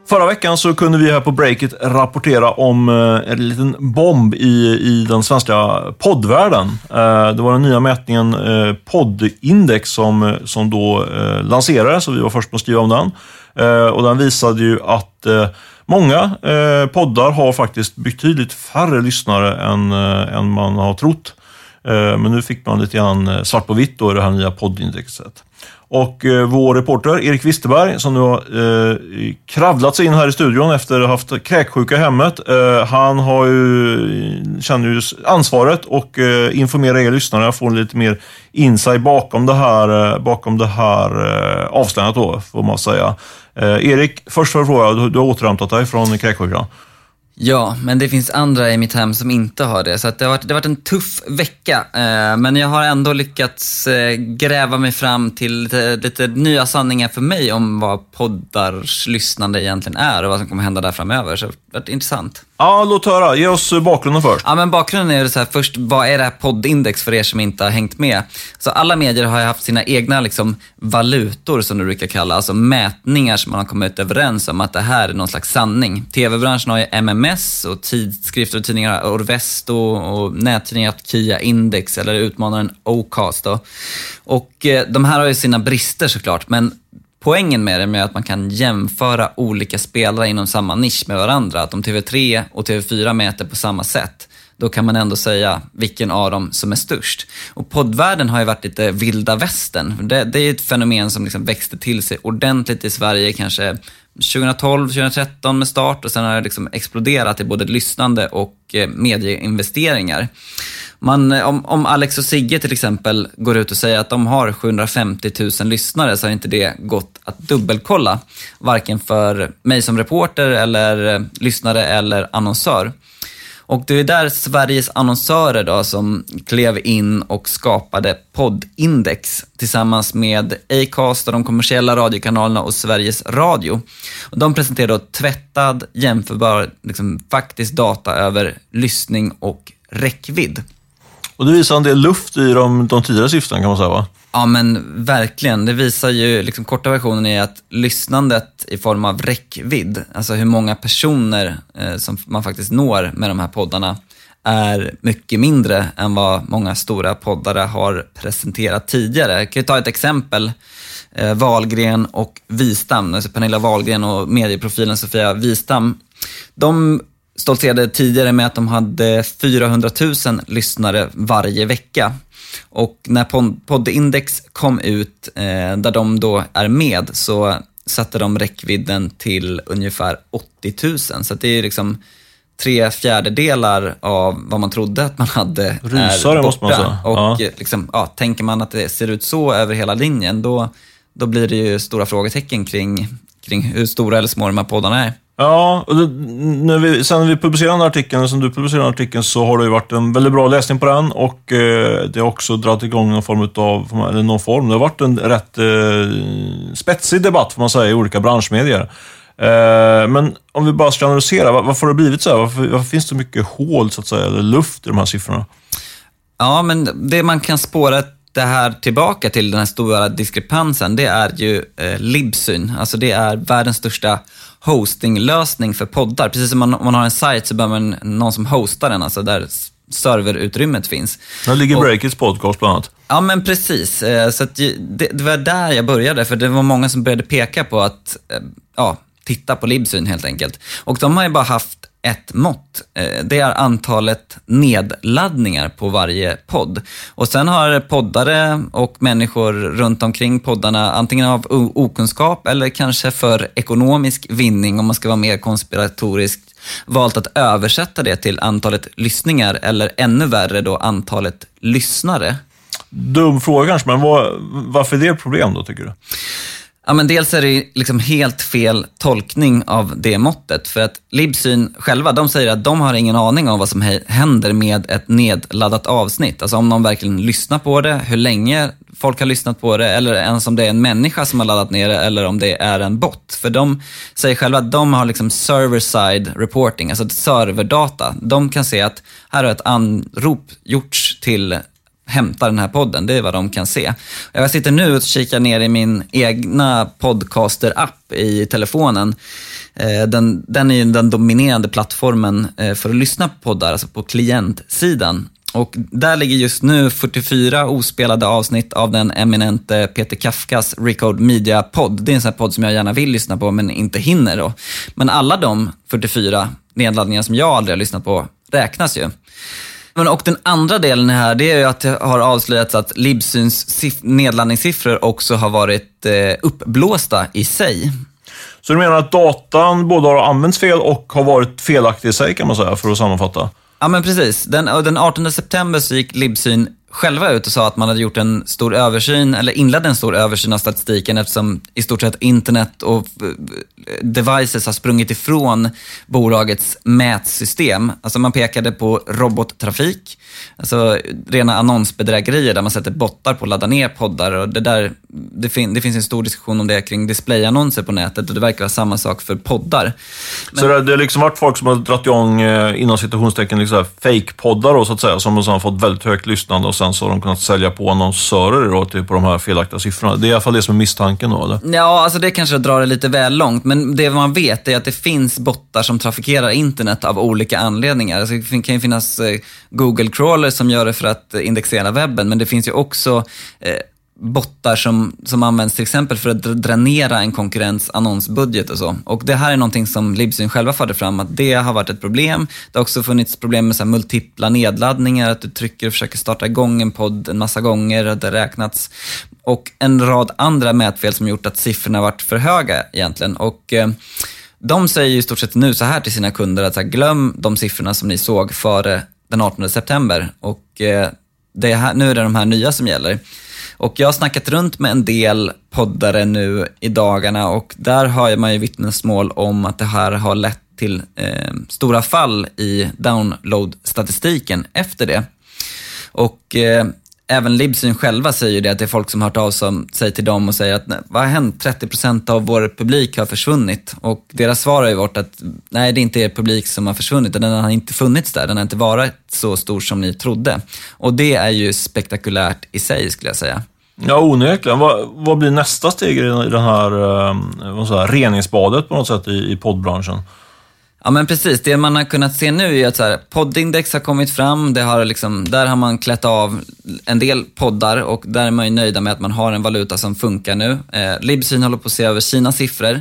Förra veckan så kunde vi här på Breakit rapportera om eh, en liten bomb i, i den svenska poddvärlden. Eh, det var den nya mätningen Poddindex som, som då lanserades och vi var först på att skriva om den. Eh, och den visade ju att eh, många eh, poddar har faktiskt betydligt färre lyssnare än, än man har trott. Men nu fick man lite grann svart på vitt då i det här nya poddindexet. Och eh, vår reporter Erik Wisterberg, som nu har eh, kravlat sig in här i studion efter att ha haft kräksjuka i hemmet. Eh, han har ju, känner ju ansvaret och eh, informerar er lyssnare, får lite mer insight bakom det här, eh, bakom det här eh, avslöjandet då, får man säga. Eh, Erik, först får jag fråga, du, du har återhämtat dig från kräksjukan. Ja, men det finns andra i mitt hem som inte har det. Så det, har varit, det har varit en tuff vecka. Eh, men jag har ändå lyckats eh, gräva mig fram till lite, lite, nya sanningar för mig om vad poddars lyssnande egentligen är och vad som kommer hända där framöver. Så det har varit intressant. Ja, låt höra. Ge oss eh, bakgrunden först. Ja, men bakgrunden är så här, först, vad är det här poddindex för er som inte har hängt med? Så alla medier har ju haft sina egna liksom, valutor, som det brukar kalla, alltså mätningar som man har kommit överens om att det här är någon slags sanning. TV-branschen har ju MMS och tidskrifter och tidningar har Orvesto och nättidningar har Kia Index eller utmanaren Ocast. Då. Och eh, de här har ju sina brister såklart, men Poängen med det är att man kan jämföra olika spelare inom samma nisch med varandra. Att om TV3 och TV4 mäter på samma sätt, då kan man ändå säga vilken av dem som är störst. Och poddvärlden har ju varit lite vilda västern. Det, det är ett fenomen som liksom växte till sig ordentligt i Sverige kanske 2012, 2013 med start och sen har det liksom exploderat i både lyssnande och eh, medieinvesteringar. Man, eh, om, om, Alex och Sigge till exempel går ut och säger att de har 750 000 lyssnare så har inte det gått att dubbelkolla. Varken för mig som reporter eller eh, lyssnare eller annonsör. Och det är där Sveriges annonsörer då som klev in och skapade Poddindex tillsammans med Acast och de kommersiella radiokanalerna och Sveriges Radio. Och de presenterade då tvättad, jämförbar, liksom, faktisk data över lyssning och räckvidd. Och det visar en del luft i de, de tidigare syftena kan man säga va? Ja men verkligen. Det visar ju, liksom korta versionen är att lyssnandet i form av räckvidd, alltså hur många personer eh, som man faktiskt når med de här poddarna, är mycket mindre än vad många stora poddare har presenterat tidigare. Jag kan ju ta ett exempel. Eh, Valgren och Wistam, alltså Pernilla Wahlgren och medieprofilen Sofia Wistam. De stoltserade tidigare med att de hade 400 000 lyssnare varje vecka. Och när Poddindex kom ut, eh, där de då är med, så satte de räckvidden till ungefär 80 000. Så det är liksom tre fjärdedelar av vad man trodde att man hade Rysare, är måste man. Och Ja. liksom, ja, tänker man att det ser ut så över hela linjen, då, då blir det ju stora frågetecken kring, kring hur stora eller små de här poddarna är. Ja, och det, när vi, sen vi publicerade den här artikeln, sen du publicerade den artikeln, så har det ju varit en väldigt bra läsning på den och eh, det har också dragit igång någon form av, eller någon form, det har varit en rätt eh, spetsig debatt får man säga i olika branschmedier. Eh, men om vi bara ska analysera, var, varför har det blivit så här? Varför, varför finns det mycket hål, så att säga, eller luft i de här siffrorna? Ja, men det man kan spåra det här tillbaka till den här stora diskrepansen, det är ju eh, Libsyn. Alltså det är världens största hostinglösning för poddar. Precis som man, om man har en sajt så behöver man någon som hostar den, alltså där serverutrymmet finns. Där ligger Breakits podcast bland annat. Ja, men precis. Eh, Så det, det var där jag började, för det var många som började peka på att, eh, ja, titta på Libsyn helt enkelt. Och de har ju bara haft ett mått. Eh, det är antalet nedladdningar på varje podd. Och sen har poddare och människor runt omkring poddarna, antingen av okunskap eller kanske för ekonomisk vinning, om man ska vara mer konspiratorisk, valt att översätta det till antalet lyssningar eller ännu värre då antalet lyssnare. Dum fråga kanske, men vad, varför är det ett problem då, tycker du? Ja, men dels är det liksom helt fel tolkning av det måttet. För att Libsyn själva, de säger att de har ingen aning om vad som händer med ett nedladdat avsnitt. Alltså om någon verkligen lyssnar på det, hur länge folk har lyssnat på det, eller ens om det är en människa som har laddat ner det, eller om det är en bot. För de säger själva att de har liksom server-side reporting, alltså serverdata. De kan se att här har ett anrop gjorts till hämta den här podden. Det är vad de kan se. Jag sitter nu och kikar ner i min egna podcaster-app i telefonen. Eh, den, den är ju den dominerande plattformen eh, för att lyssna på poddar, alltså på klientsidan. Och där ligger just nu 44 ospelade avsnitt av den eminente Peter Kafkas Recode Media-podd. Det är en sån här podd som jag gärna vill lyssna på men inte hinner då. Men alla de 44 nedladdningar som jag aldrig har lyssnat på räknas ju. Men och den andra delen här, det är ju att det har avslöjats att Libsyns siff- nedladdningssiffror också har varit eh, uppblåsta i sig. Så du menar att datan både har använts fel och har varit felaktig i sig, kan man säga, för att sammanfatta? Ja men precis. Den, den 18 september så gick Libsyn själva ut och sa att man hade gjort en stor översyn, eller inledde en stor översyn av statistiken eftersom i stort sett internet och eh, devices har sprungit ifrån bolagets mätsystem. Alltså man pekade på robottrafik, alltså rena annonsbedrägerier där man sätter bottar på att ladda ner poddar och det där det, fin, det finns en stor diskussion om det kring displayannonser på nätet och det verkar vara samma sak för poddar. Men... Så det, det har liksom varit folk som har dragit igång, eh, inom citationstecken, liksom fake-poddar då, så att säga, som har fått väldigt högt lyssnande och sen så har de kunnat sälja på annonsörer då, typ, på de här felaktiga siffrorna. Det är i alla fall det som är misstanken då, eller? Ja, alltså det kanske drar det lite väl långt, men det man vet är att det finns bottar som trafikerar internet av olika anledningar. Alltså det kan ju finnas eh, Google crawler som gör det för att indexera webben, men det finns ju också eh, bottar som, som används till exempel för att dränera en konkurrents annonsbudget och så. Och det här är någonting som Libsyn själva förde fram, att det har varit ett problem. Det har också funnits problem med så multipla nedladdningar, att du trycker och försöker starta igång en podd en massa gånger, att det räknats. Och en rad andra mätfel som gjort att siffrorna varit för höga egentligen. Och, eh, de säger ju i stort sett nu så här till sina kunder att här, glöm de siffrorna som ni såg före den 18 september och eh, det här, nu är det de här nya som gäller. Och jag har snackat runt med en del poddare nu i dagarna och där hör man ju vittnesmål om att det här har lett till eh, stora fall i download-statistiken efter det. Och eh, även Libsyn själva säger det, att det är folk som har hört av sig till dem och säger att vad har hänt? 30% av vår publik har försvunnit. Och deras svar har ju varit att nej, det är inte er publik som har försvunnit, den har inte funnits där, den har inte varit så stor som ni trodde. Och det är ju spektakulärt i sig, skulle jag säga. Ja, onekligen. Vad, vad blir nästa steg i den här eh, reningsbadet på något sätt i, i poddbranschen? Ja men precis, det man har kunnat se nu är att så här, poddindex har kommit fram, det har liksom, där har man klätt av en del poddar och där är man ju nöjda med att man har en valuta som funkar nu. Eh, Libsyn håller på att se över sina siffror.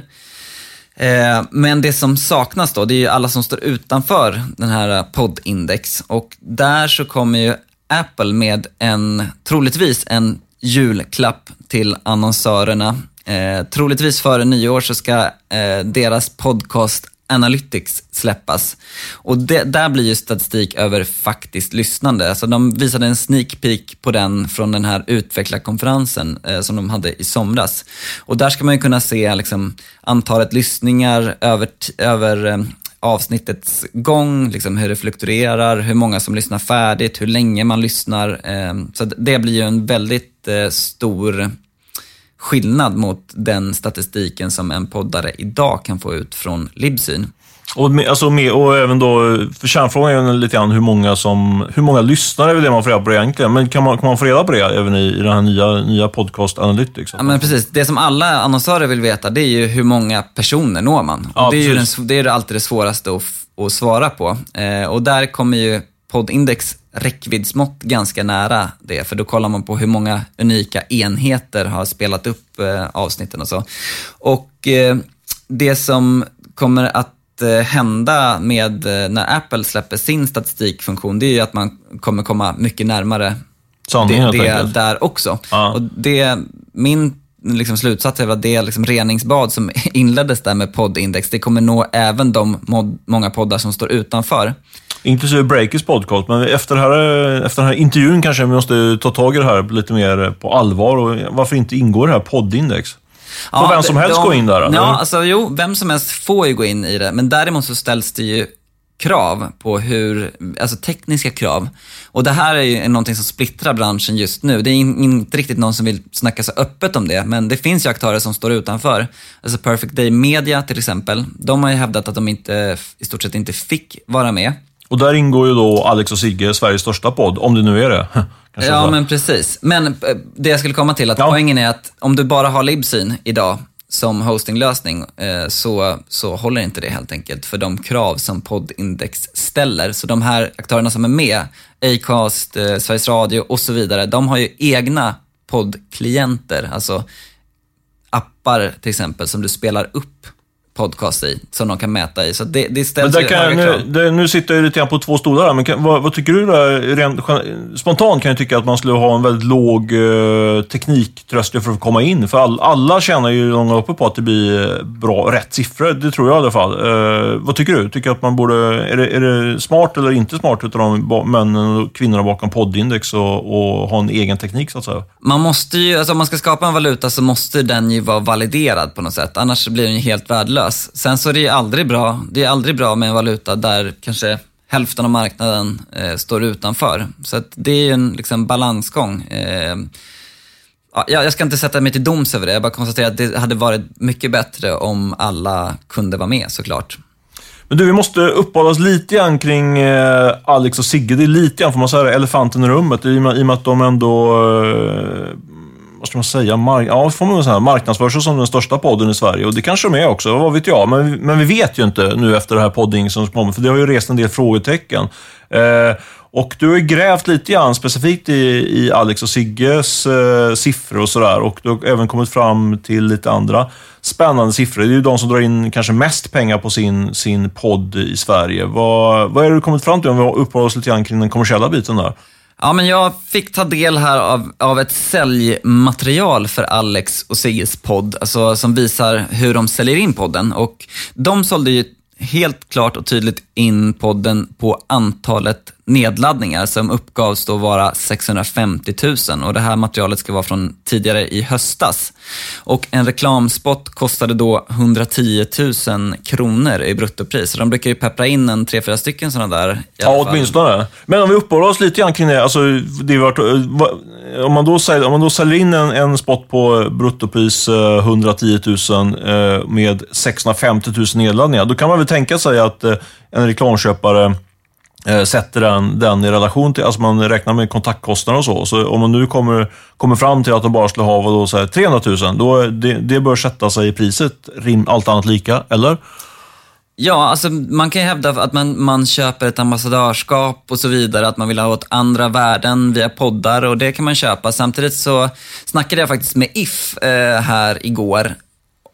Eh, men det som saknas då, det är ju alla som står utanför den här poddindex och där så kommer ju Apple med en, troligtvis en julklapp till annonsörerna. Eh, troligtvis före nyår så ska eh, deras podcast Analytics släppas. Och det, där blir ju statistik över faktiskt lyssnande. Alltså de visade en sneak peek på den från den här utvecklarkonferensen eh, som de hade i somras. Och där ska man ju kunna se liksom, antalet lyssningar över, över eh, avsnittets gång, liksom hur det fluktuerar, hur många som lyssnar färdigt, hur länge man lyssnar. Eh, så det blir ju en väldigt eh, stor skillnad mot den statistiken som en poddare idag kan få ut från Libsyn. Och, med, alltså med, och även då, för kärnfrågan är lite grann hur många, som, hur många lyssnare är det man får reda på det egentligen. Men kan man, kan man få reda på det även i, i den här nya, nya podcast Analytics? Ja, men precis. Det som alla annonsörer vill veta, det är ju hur många personer når man. Ja, det, är den, det är alltid det svåraste att, att svara på. Eh, och där kommer ju poddindex räckviddsmått ganska nära det, för då kollar man på hur många unika enheter har spelat upp eh, avsnitten och så. Och eh, det som kommer att eh, hända med när Apple släpper sin statistikfunktion, det är ju att man kommer komma mycket närmare Sanningen, det, det där också. Ja. Och det, min liksom slutsats är att det liksom reningsbad som inleddes där med poddindex, det kommer nå även de mod, många poddar som står utanför. Inklusive Breakers podcast, men efter, här, efter den här intervjun kanske vi måste ta tag i det här lite mer på allvar. Och varför inte ingår det här poddindex? Får ja, vem som helst de, gå in där? Eller? Ja, alltså jo, vem som helst får ju gå in i det, men däremot så ställs det ju krav på hur, alltså tekniska krav. Och det här är ju någonting som splittrar branschen just nu. Det är inte riktigt någon som vill snacka så öppet om det, men det finns ju aktörer som står utanför. Alltså Perfect Day Media till exempel, de har ju hävdat att de inte, i stort sett inte fick vara med. Och där ingår ju då Alex och Sigge, Sveriges största podd, om det nu är det. ja, men precis. Men eh, det jag skulle komma till, att ja. poängen är att om du bara har Libsyn idag som hostinglösning eh, så, så håller inte det helt enkelt för de krav som Podindex ställer. Så de här aktörerna som är med, Acast, eh, Sveriges Radio och så vidare, de har ju egna poddklienter, alltså appar till exempel som du spelar upp podcast i, som de kan mäta i. Så det, det ställs men kan, nu, det, nu sitter jag lite grann på två stolar här, men kan, vad, vad, tycker du? Där? Rent, spontant kan jag tycka att man skulle ha en väldigt låg eh, tekniktröskel för att komma in. För all, alla tjänar ju långa uppe på att det blir eh, bra, rätt siffror. Det tror jag i alla fall. Eh, vad tycker du? Tycker att man borde... Är det, är det smart eller inte smart utav de männen och kvinnorna bakom poddindex och, och ha en egen teknik så att säga? Man måste ju, alltså om man ska skapa en valuta så måste den ju vara validerad på något sätt. Annars blir den ju helt värdelös värdelös. Sen så är det ju aldrig bra, det är aldrig bra med en valuta där kanske hälften av marknaden eh, står utanför. Så det är ju en liksom, balansgång. Eh, Ja, jag jag ska inte sätta mig till doms över det, jag bara konstaterar att det hade varit mycket bättre om alla kunde vara med såklart. Men du, vi måste uppehålla oss lite grann kring eh, Alex och Sigge. Det är lite grann, får man säga, elefanten i rummet. I och med, i och med att de ändå, eh, vad ska man säga, mark ja, får man säga, marknadsför sig som den största podden i Sverige. Och det kanske de är också, vad vet jag. Men, men vi vet ju inte nu efter det här podding som kommer, för det har ju rest en del frågetecken. Eh, och du har ju grävt lite grann specifikt i, i Alex och Sigges eh, siffror och sådär. Och du har även kommit fram till lite andra spännande siffror. Det är ju de som drar in kanske mest pengar på sin, sin podd i Sverige. Vad, vad är det du kommit fram till om vi uppehåller oss lite grann kring den kommersiella biten där? Ja, men jag fick ta del här av, av ett säljmaterial för Alex och Sigges podd, alltså, som visar hur de säljer in podden. Och de sålde ju helt klart och tydligt in podden på antalet nedladdningar som uppgavs då vara 650 000 och det här materialet ska vara från tidigare i höstas. Och en reklamspot kostade då 110 000 kronor i bruttopris. Så de brukar ju peppra in en tre, fyra stycken sådana där. Ja, åtminstone. Men om vi uppehåller oss lite grann kring det. Alltså, det varit, eh, vad- om, man då säljer, om man då säljer in en, en spot på bruttopris eh, 110 000 eh, med 650 000 nedladdningar, då kan man väl tänka sig att eh, en reklamköpare eh, Eh, sätter den, den i relation till, alltså man räknar med kontaktkostnader och så. Så om man nu kommer, kommer fram till att de bara skulle ha vad då, så här, 300 000, då det, det bör sätta sig i priset, rim, allt annat lika, eller? Ja, alltså man kan ju hävda att man, man köper ett ambassadörskap och så vidare, att man vill ha åt andra värden via poddar och det kan man köpa. Samtidigt så snackade jag faktiskt med If eh, här igår.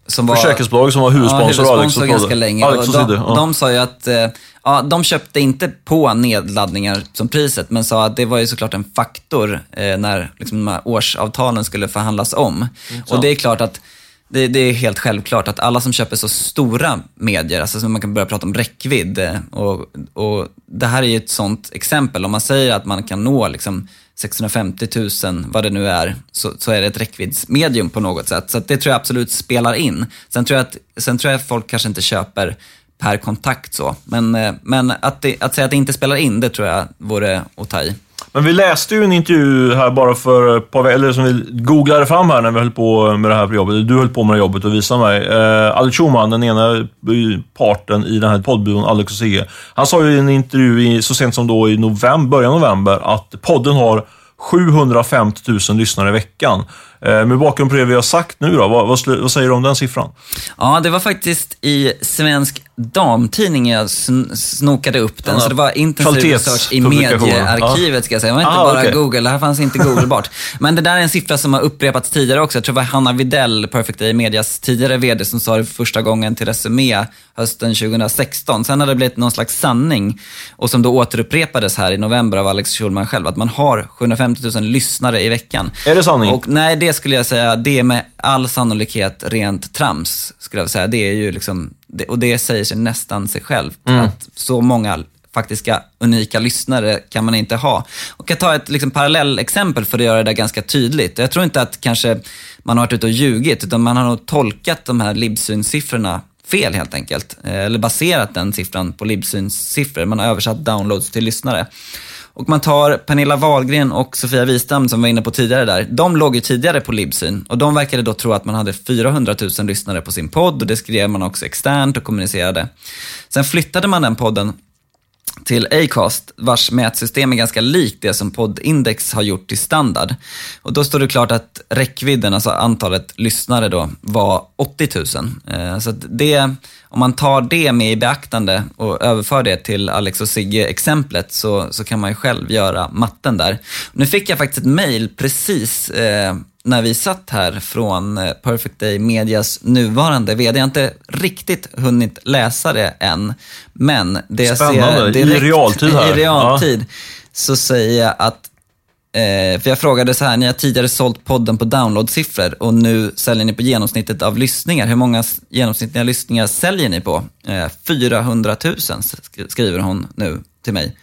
Som var, Försäkringsbolag som var huvudsponsor ja, Alex huvudsponsor och ganska länge. Alex och de, ja. de sa ju att eh, ja, de köpte inte på nedladdningar som priset, men sa att det var ju såklart en faktor eh, när liksom, de här årsavtalen skulle förhandlas om. Och det är klart att det, det är helt självklart att alla som köper så stora medier, alltså så man kan börja prata om räckvidd, eh, och, och det här är ju ett sånt exempel. Om man säger att man kan nå liksom 650 000, vad det nu är, så, så är det ett räckviddsmedium på något sätt. Så att det tror jag absolut spelar in. Sen tror jag att, sen tror jag att folk kanske inte köper per kontakt så. Men, eh, men att, det, att säga att det inte spelar in, det tror jag vore att ta i. Men vi läste ju en intervju här bara för ett par eller som vi googlade fram här när vi höll på med det här jobbet. Du höll på med det jobbet och visade mig. Eh, Alex Schumann, den ena parten i den här poddbyrån, Alex och Sigge. Han sa ju i en intervju i, så sent som då i november, början av november att podden har 750 000 lyssnare i veckan. Eh, med bakgrund på det vi har sagt nu då, vad, vad, vad säger du om den siffran? Ja, det var faktiskt i Svensk Damtidning jag sn- snokade upp den. Ja, så det var intensiv research i mediearkivet ska jag säga. Det var inte Ah, bara okej. Google, det här fanns inte googlebart. Men det där är en siffra som har upprepats tidigare också. Jag tror det var Hanna Videll, Perfect Day Medias tidigare VD, som sa det för första gången till Resumé hösten 2016. Sen har det blivit någon slags sanning och som då återupprepades här i november av Alex Schulman själv, att man har 750 000 lyssnare i veckan. Är det sanning? Och nej, det skulle jag säga, det är med all sannolikhet rent trams, skulle jag säga. Det är ju liksom, det, och det säger sig nästan sig själv. Att så många faktiska unika lyssnare kan man inte ha. Och jag tar ett liksom, parallellexempel för att göra det där ganska tydligt. Jag tror inte att kanske man har varit ute och ljugit, utan man har nog tolkat de här Libsyn-siffrorna fel helt enkelt. Eh, Eller baserat den siffran på Libsyns siffror. Man har översatt downloads till lyssnare. Och man tar Pernilla Wahlgren och Sofia Wistam som vi var inne på tidigare där. De låg ju tidigare på Libsyn och de verkade då tro att man hade 400 000 lyssnare på sin podd och det skrev man också externt och kommunicerade. Sen flyttade man den podden till Acast, vars mätsystem är ganska likt det som Poddindex har gjort till standard. Och då står det klart att räckvidden, alltså antalet lyssnare då, var 80 000. Eh, så att det, om man tar det med i beaktande och överför det till Alex och Sigge-exemplet så, så kan man ju själv göra matten där. Nu fick jag faktiskt ett mail precis eh, när vi satt här från eh, Perfect Day Medias nuvarande VD. Jag har inte riktigt hunnit läsa det än, men det jag Spännande. ser I direkt, realtid här. I realtid så säger jag att Eh, för jag frågade så här, ni har tidigare sålt podden på downloadsiffror och nu säljer ni på genomsnittet av lyssningar. Hur många genomsnittliga lyssningar säljer ni på? Eh, 400 000 skriver hon nu till mig.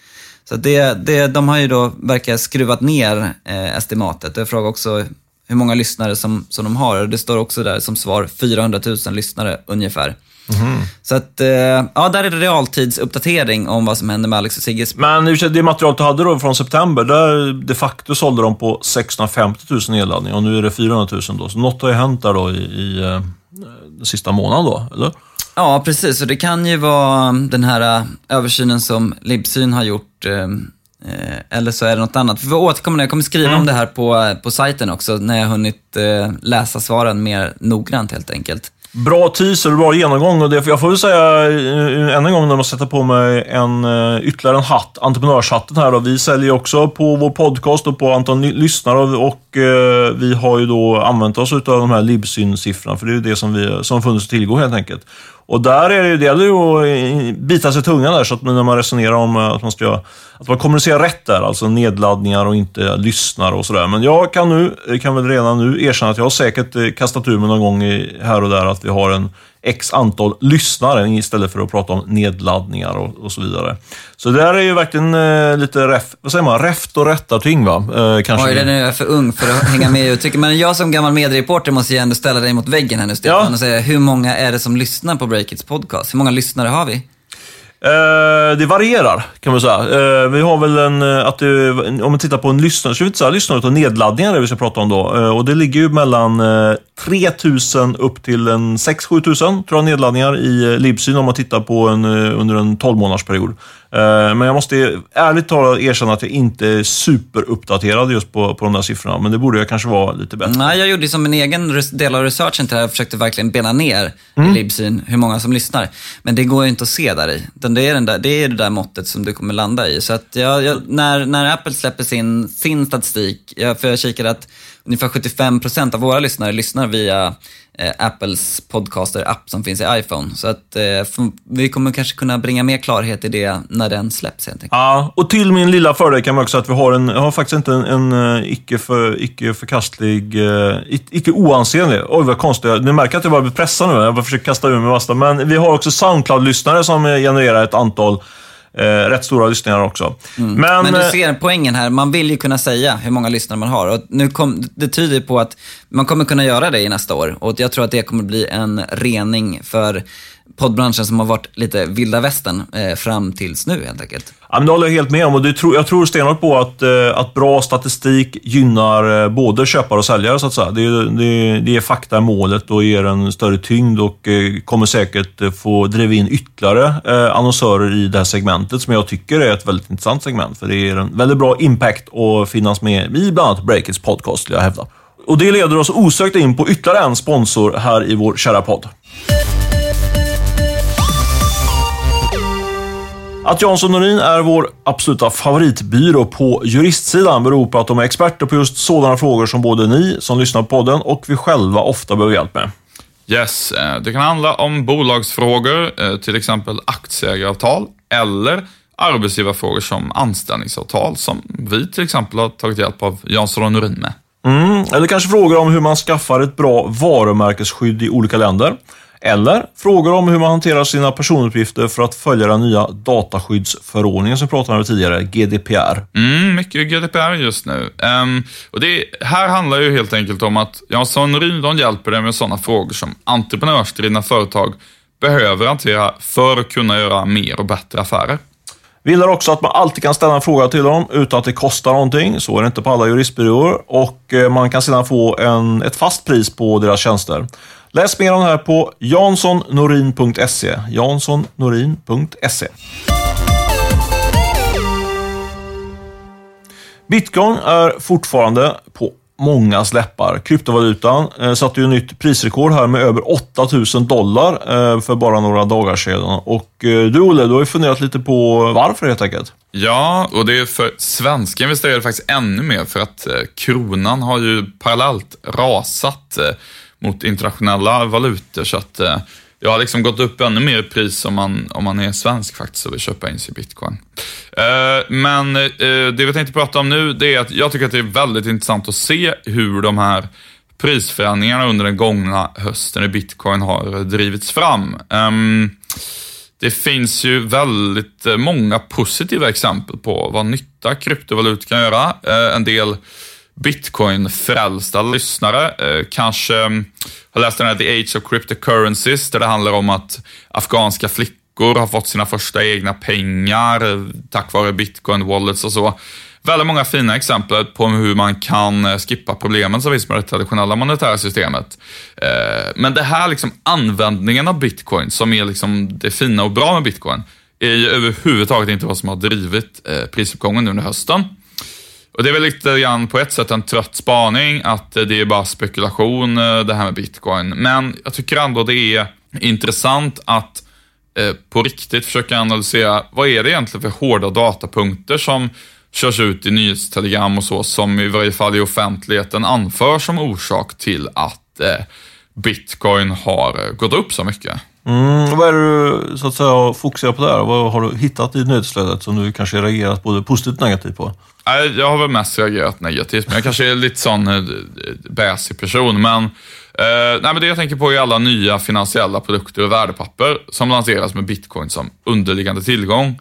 Så det, det, de har ju då verkar skruvat ner eh, estimatet. Jag frågade också hur många lyssnare som, som de har. Det står också där som svar 400 000 lyssnare ungefär. Så att, eh, ja, där är det realtidsuppdatering om vad som händer med Alex och Sigges. Men det materialet du hade då från september, där de facto sålde de på 650 000 nedladdningar och nu är det 400 000 då. Så något har ju hänt där då i, i eh, den sista månaden då, eller? Ja, precis. Och det kan ju vara den här eh, översynen som Libsyn har gjort. Eh, Eller så är det något annat. Vi får återkomma, jag kommer skriva om det här på, på sajten också, när jag hunnit eh, läsa svaren mer noggrant helt enkelt. Bra teaser och bra genomgång. Och det, jag får väl säga eh, än en gång när man sätter på mig en, ytterligare en hatt, entreprenörshatten här. Då. Vi säljer också på vår podcast och på antal lyssnare och, och vi har ju då använt oss av de här Libsyn-siffrorna, för det är ju det som, vi, som funnits att tillgå helt enkelt. Och där är det, ju- det gäller ju att eh, bita sig i tungan där, så att när man resonerar om eh, att man ska att man kommunicerar rätt där, alltså nedladdningar och inte lyssnar och sådär. Men jag kan nu, kan väl redan nu erkänna att jag har säkert eh, kastat ur mig någon gång i, här och där att vi har en x antal lyssnare istället för att prata om nedladdningar och, och så vidare. Så det där är ju verkligen eh, lite ref, vad säger man, räft och rättarting va? Eh, kanske. Oj, den är jag för ung för att hänga med i uttrycket. Men jag som gammal mediereporter måste ju ändå ställa dig mot väggen här nu Stefan Ja. och säga, hur många är det som lyssnar på Breakits podcast? Hur många lyssnare har vi? Eh, det varierar, kan man säga. Eh, vi har väl en, eh, att det, om man tittar på en lyssnare, så vi inte säga lyssnare, utan nedladdningar det vi ska prata om då. Eh, och det ligger ju mellan eh, 3000 upp till en 6-7 tusen, tror jag, nedladdningar i eh, Libsyn om man tittar på en, eh, under en 12 månadersperiod. Eh, men jag måste ärligt talat erkänna att jag inte är superuppdaterad just på, på de där siffrorna, men det borde jag kanske vara lite bättre. Nej, jag gjorde som en egen del av researchen till det här. Jag försökte verkligen bena ner Mm. i Libsyn hur många som lyssnar. Men det går ju inte att se där i. Det, är den där, det är det där måttet som du kommer landa i. Så att jag, jag, när, när Apple släpper sin, sin statistik, jag, för jag kikade att ungefär 75% av våra lyssnare lyssnar via eh, Apples podcaster-app som finns i iPhone. Så att eh, vi kommer kanske kunna bringa mer klarhet i det när den släpps helt enkelt. Ja, och till min lilla fördel kan man också säga att vi har en, jag har faktiskt inte en, en eh, icke, för, icke förkastlig, eh, icke oansenlig, oj vad konstigt, ni märker att jag bara blir pressad nu, jag bara försöker kasta ur mig massa, men vi har också Soundcloud-lyssnare som eh, genererar ett antal eh, rätt stora lyssningar också. Men, Men du eh, ser poängen här, man vill ju kunna säga hur många lyssnare man har. Och nu kom, det tyder på att man kommer kunna göra det i nästa år. Och jag tror att det kommer bli en rening för poddbranschen som har varit lite vilda västern eh, fram tills nu helt enkelt. Ja, men det håller jag helt med om och det tror, jag tror stenhårt på att, eh, att bra statistik gynnar eh, både köpare och säljare så att säga. Det, det, det är fakta i målet och ger en större tyngd och eh, kommer säkert eh, få driva in ytterligare eh, annonsörer i det här segmentet som jag tycker är ett väldigt intressant segment. För det ger en väldigt bra impact att finnas med i bland annat Breakits podcast, skulle jag hävda. Och det leder oss osökt in på ytterligare en sponsor här i vår kära podd. Att Jansson Norin är vår absoluta favoritbyrå på juristsidan beror på att de är experter på just sådana frågor som både ni som lyssnar på podden och vi själva ofta behöver hjälp med. Yes, eh, det kan handla om bolagsfrågor, eh, till exempel aktieägaravtal, eller arbetsgivarfrågor som anställningsavtal, som vi till exempel har tagit hjälp av Jansson och Norin med. Mm, eller kanske frågor om hur man skaffar ett bra varumärkesskydd i olika länder. Eller frågor om hur man hanterar sina personuppgifter för att följa den nya dataskyddsförordningen som vi pratade om tidigare, GDPR. Mm, mycket GDPR just nu. Ehm, och det här handlar ju helt enkelt om att Jansson Norin, de hjälper dig med sådana frågor som entreprenörsdrivna företag behöver hantera för att kunna göra mer och bättre affärer. Vi gillar också att man alltid kan ställa en fråga till dem utan att det kostar någonting. Så är det inte på alla juristbyråer. Och eh, man kan sedan få en, ett fast pris på deras tjänster. Läs mer om det här på janssonnorin.se. janssonnorin.se. Bitcoin är fortfarande på mångas läppar. Kryptovalutan eh, satte ju nytt prisrekord här med över 8000 dollar eh, för bara några dagar sedan. Och eh, du Olle, du har ju funderat lite på varför helt enkelt. Ja, och det är för svenska investerare faktiskt ännu mer för att eh, kronan har ju parallellt rasat eh, mot internationella valutor så att eh, jag har liksom gått upp ännu mer i pris om man, om man är svensk faktiskt och vill köpa in sig i bitcoin. Eh, men eh, det vi tänkte prata om nu, det är att jag tycker att det är väldigt intressant att se hur de här prisförändringarna under den gångna hösten i bitcoin har drivits fram. Ehm, det finns ju väldigt eh, många positiva exempel på vad nytta kryptovalutor kan göra. Eh, en del bitcoin-frälsta lyssnare eh, kanske mm, har läst den här The Age of Cryptocurrencies, där det handlar om att afghanska flickor har fått sina första egna pengar eh, tack vare bitcoin-wallets och så. Väldigt många fina exempel på hur man kan eh, skippa problemen som finns med det traditionella monetära systemet. Eh, men det här liksom användningen av bitcoin, som är liksom det fina och bra med bitcoin, är ju överhuvudtaget inte vad som har drivit prisuppgången prisuppgången under hösten. Och Det är väl lite grann på ett sätt en trött spaning att eh, det är bara spekulation eh, det här med bitcoin. Men jag tycker ändå det är intressant att eh, på riktigt försöka analysera vad är det egentligen för hårda datapunkter som körs ut i nyhetstelegram och så, som i varje fall i offentligheten anförs som orsak till att eh, bitcoin har eh, gått upp så mycket. Mm, vad är det du så att säga, fokuserar på där? Vad har du hittat i nyhetsflödet som du kanske reagerat både positivt och negativt på? Jag har väl mest reagerat negativt, men jag kanske är lite sån eh, bäsig person. Men, eh, nej, men det jag tänker på är alla nya finansiella produkter och värdepapper som lanseras med bitcoin som underliggande tillgång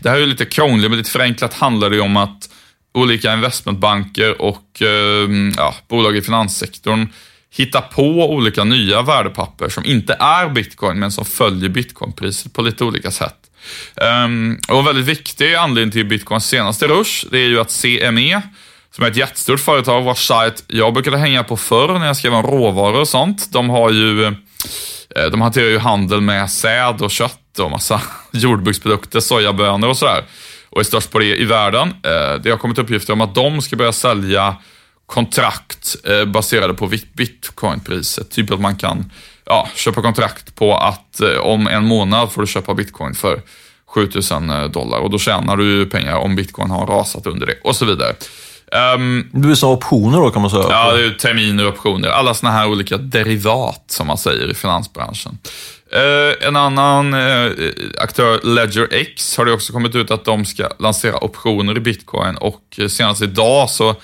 det här är lite krångligt, men lite förenklat handlar det om att olika investmentbanker och ehm, ja, bolag i finanssektorn hitta på olika nya värdepapper som inte är bitcoin, men som följer bitcoinpriset på lite olika sätt. Um, och en väldigt viktig anledning till bitcoins senaste rush, det är ju att CME, som är ett jättestort företag vars sajt jag brukade hänga på förr när jag skrev om råvaror och sånt. De har ju, eh, de hanterar ju handel med säd och kött och massa jordbruksprodukter, sojabönor och sådär. Och är störst på det i världen. Eh, det har kommit uppgifter om att de ska börja sälja kontrakt eh, baserade på bitcoinpriset. Typ att man kan ja, köpa kontrakt på att eh, om en månad får du köpa bitcoin för 7000 dollar och då tjänar du pengar om bitcoin har rasat under det och så vidare. Um, du säga optioner då kan man säga? Ja, det är terminer och optioner. Alla sådana här olika derivat som man säger i finansbranschen. Uh, en annan uh, aktör, Ledger X, har det också kommit ut att de ska lansera optioner i bitcoin och senast idag så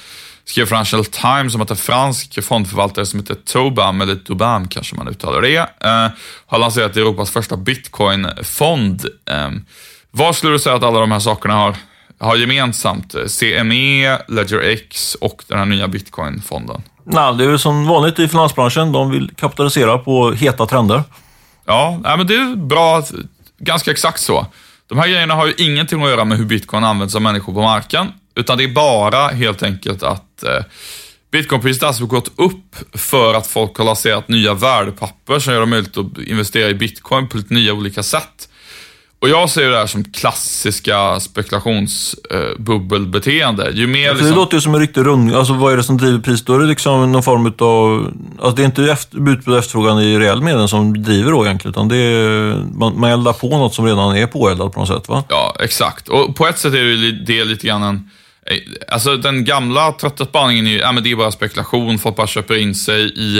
skrev Financial Times om att en fransk fondförvaltare som heter Tobam, eller Tobam kanske man uttalar det, uh, har lanserat Europas första bitcoinfond. Um, vad skulle du säga att alla de här sakerna har har gemensamt CME, Ledger X och den här nya bitcoinfonden? Nej, det är ju som vanligt i finansbranschen. De vill kapitalisera på heta trender. Ja, men det är bra. Ganska exakt så. De här grejerna har ju ingenting att göra med hur bitcoin används av människor på marken, utan det är bara helt enkelt att eh, Bitcoinpriset har alltså gått upp för att folk har lanserat nya värdepapper som gör det möjligt att investera i bitcoin på lite nya olika sätt. Och jag ser det här som klassiska spekulationsbubbelbeteende. Ju mer liksom... Det låter ju som en riktig rund... Alltså vad är det som driver priset? Då är det liksom någon form av... Alltså det är inte efter, utbud och efterfrågan i reell mening som driver då egentligen, utan det är... Man, man eldar på något som redan är påeldat på något sätt, va? Ja, exakt. Och på ett sätt är det, det lite grann en... Eh, alltså den gamla trötta spaningen är ju, ja men det är bara spekulation, folk bara köper in sig i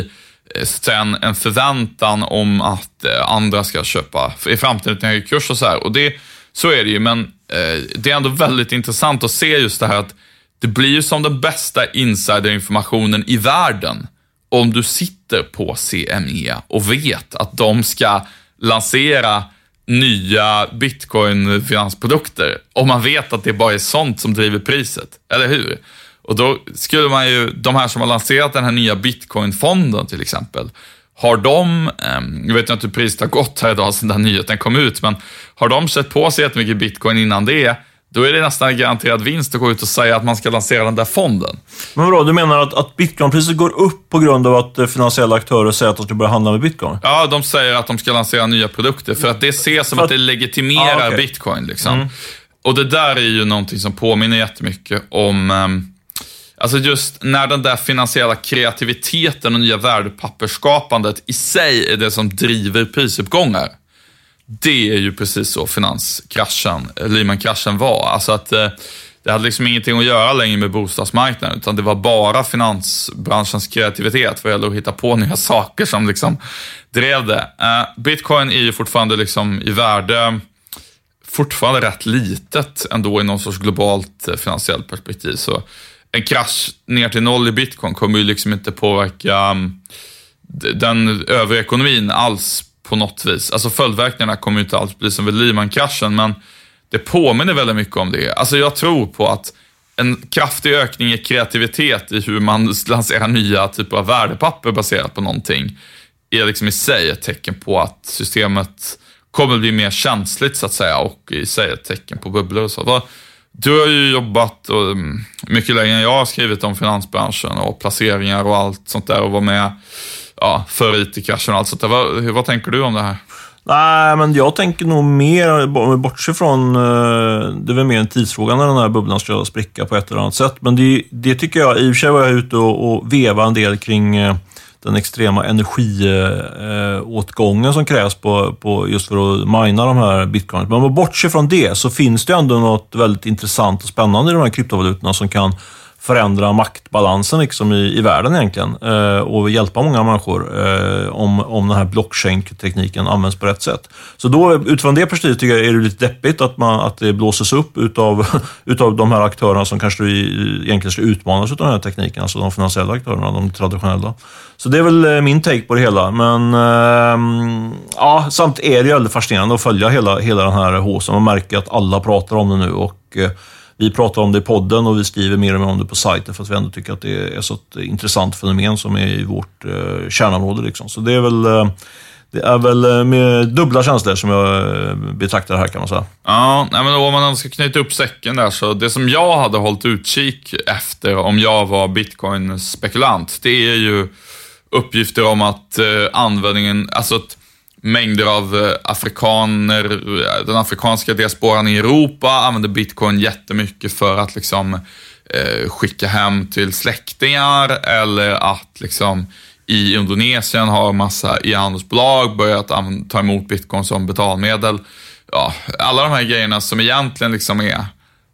eh, sen en förväntan om att eh, andra ska köpa i framtiden till högre kurs och så här. Och det, så är det ju, men eh, det är ändå väldigt intressant att se just det här att det blir ju som den bästa insiderinformationen i världen om du sitter på CME och vet att de ska lansera nya bitcoin-finansprodukter. Om man vet att det bara är sånt som driver priset, eller hur? Och då skulle man ju, de här som har lanserat den här nya bitcoinfonden till exempel, har de, ehm, jag vet inte hur priset har gått här idag sedan den nyheten kom ut, men har de sett på sig jättemycket bitcoin innan det, då är det nästan garanterad vinst att gå ut och säga att man ska lansera den där fonden. Men vadå, du menar att, att bitcoinpriset går upp på grund av att eh, finansiella aktörer säger att de ska börja handla med bitcoin? Ja, de säger att de ska lansera nya produkter för att det ses som att, att, det legitimerar ah, okay. bitcoin. Liksom. Mm. Och det där är ju någonting som påminner jättemycket om um, Alltså just när den där finansiella kreativiteten och nya värdepappersskapandet i sig är det som driver prisuppgångar. Det är ju precis så finanskraschen, eh, Lehman-kraschen var. Alltså att eh, det hade liksom ingenting att göra längre med bostadsmarknaden, utan det var bara finansbranschens kreativitet vad gäller att hitta på nya saker som liksom drev det. Eh, bitcoin är ju fortfarande liksom i värde fortfarande rätt litet ändå i någon sorts globalt finansiellt perspektiv. Så en krasch ner till noll i bitcoin kommer ju liksom inte påverka mm, den övriga ekonomin alls på något vis. Alltså följdverkningarna kommer ju inte alls bli som vid Lehman-kraschen, men det påminner väldigt mycket om det. Alltså jag tror på att en kraftig ökning i kreativitet i hur man lanserar nya typer av värdepapper baserat på någonting är liksom i sig ett tecken på att systemet kommer bli mer känsligt så att säga och i sig ett tecken på bubblor och så. Du har ju jobbat och, mm, mycket längre än jag har skrivit om finansbranschen och placeringar och allt sånt där och var med ja, för IT-kraschen och allt sånt där. Vad, vad tänker du om det här? Nej, men jag tänker nog mer, bortse från, eh, det är väl mer en tidsfråga när den här bubblan ska spricka på ett eller annat sätt. Men det, det tycker jag, i och för sig var jag ute och, och veva en del kring eh, den extrema energiåtgången eh, som krävs på, på just för att mina de här bitcoins. Men om bortser från det så finns det ändå något väldigt intressant och spännande i de här kryptovalutorna som kan förändra maktbalansen liksom i, i världen egentligen eh, och hjälpa många människor eh, om, om den här blockchain-tekniken används på rätt sätt. Så då utifrån det perspektivet tycker jag är det lite deppigt att, man, att det blåses upp utav, utav de här aktörerna som kanske egentligen skulle utmanas av den här tekniken, alltså de finansiella aktörerna, de traditionella. Så det är väl eh, min take på det hela. Men eh, ja, samt är det ju väldigt fascinerande att följa hela, hela den här håsen. Man märker att alla pratar om det nu och eh, vi pratar om det i podden och vi skriver mer och mer om det på sajten för att vi ändå tycker att det är så ett intressant fenomen som är i vårt eh, kärnområde. Liksom. Så det är väl eh, det är väl eh, med dubbla känslor som jag eh, betraktar det här kan man säga. Ja, men om man ska knyta upp säcken där så det som jag hade hållit utkik efter om jag var bitcoin-spekulant, det är ju uppgifter om att eh, användningen, alltså att mängder av eh, afrikaner, eh, den afrikanska diasporan i Europa använder bitcoin jättemycket för att liksom eh, skicka hem till släktingar eller att liksom i Indonesien har massa e-handelsbolag börjat ta emot bitcoin som betalmedel. Ja, alla de här grejerna som egentligen liksom är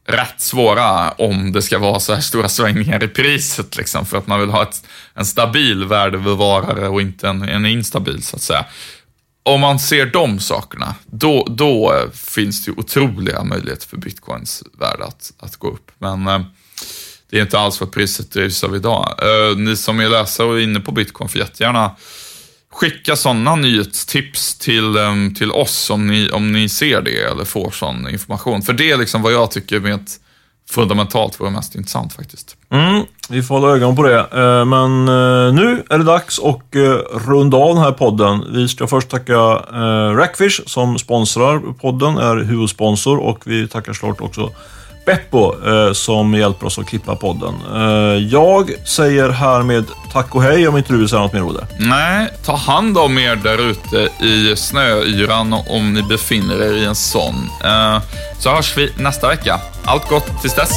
rätt svåra om det ska vara så här stora svängningar i priset liksom, för att man vill ha ett, en stabil värdebevarare och inte en, en instabil så att säga om man ser de sakerna, då, då eh, finns det ju otroliga möjligheter för bitcoins värde att, att gå upp. Men eh, det är inte alls vad priset drivs av idag. Eh, ni som är läsare och är inne på bitcoin får jättegärna skicka sådana nyhetstips till, eh, till oss om ni, om ni ser det eller får sån information. För det är liksom vad jag tycker med ett fundamentalt vore mest intressant faktiskt. Mm, vi får hålla ögon på det. Eh, men eh, nu är det dags att eh, runda av den här podden. Vi ska först tacka Rackfish som sponsrar podden, är huvudsponsor och vi tackar såklart också Beppo eh, som hjälper oss att klippa podden. Eh, jag säger härmed tack och hej om inte du vill säga något mer Olle. Nej, ta hand om er där ute i snöyran om ni befinner er i en sån. Eh, så hörs vi nästa vecka. Allt gott tills dess.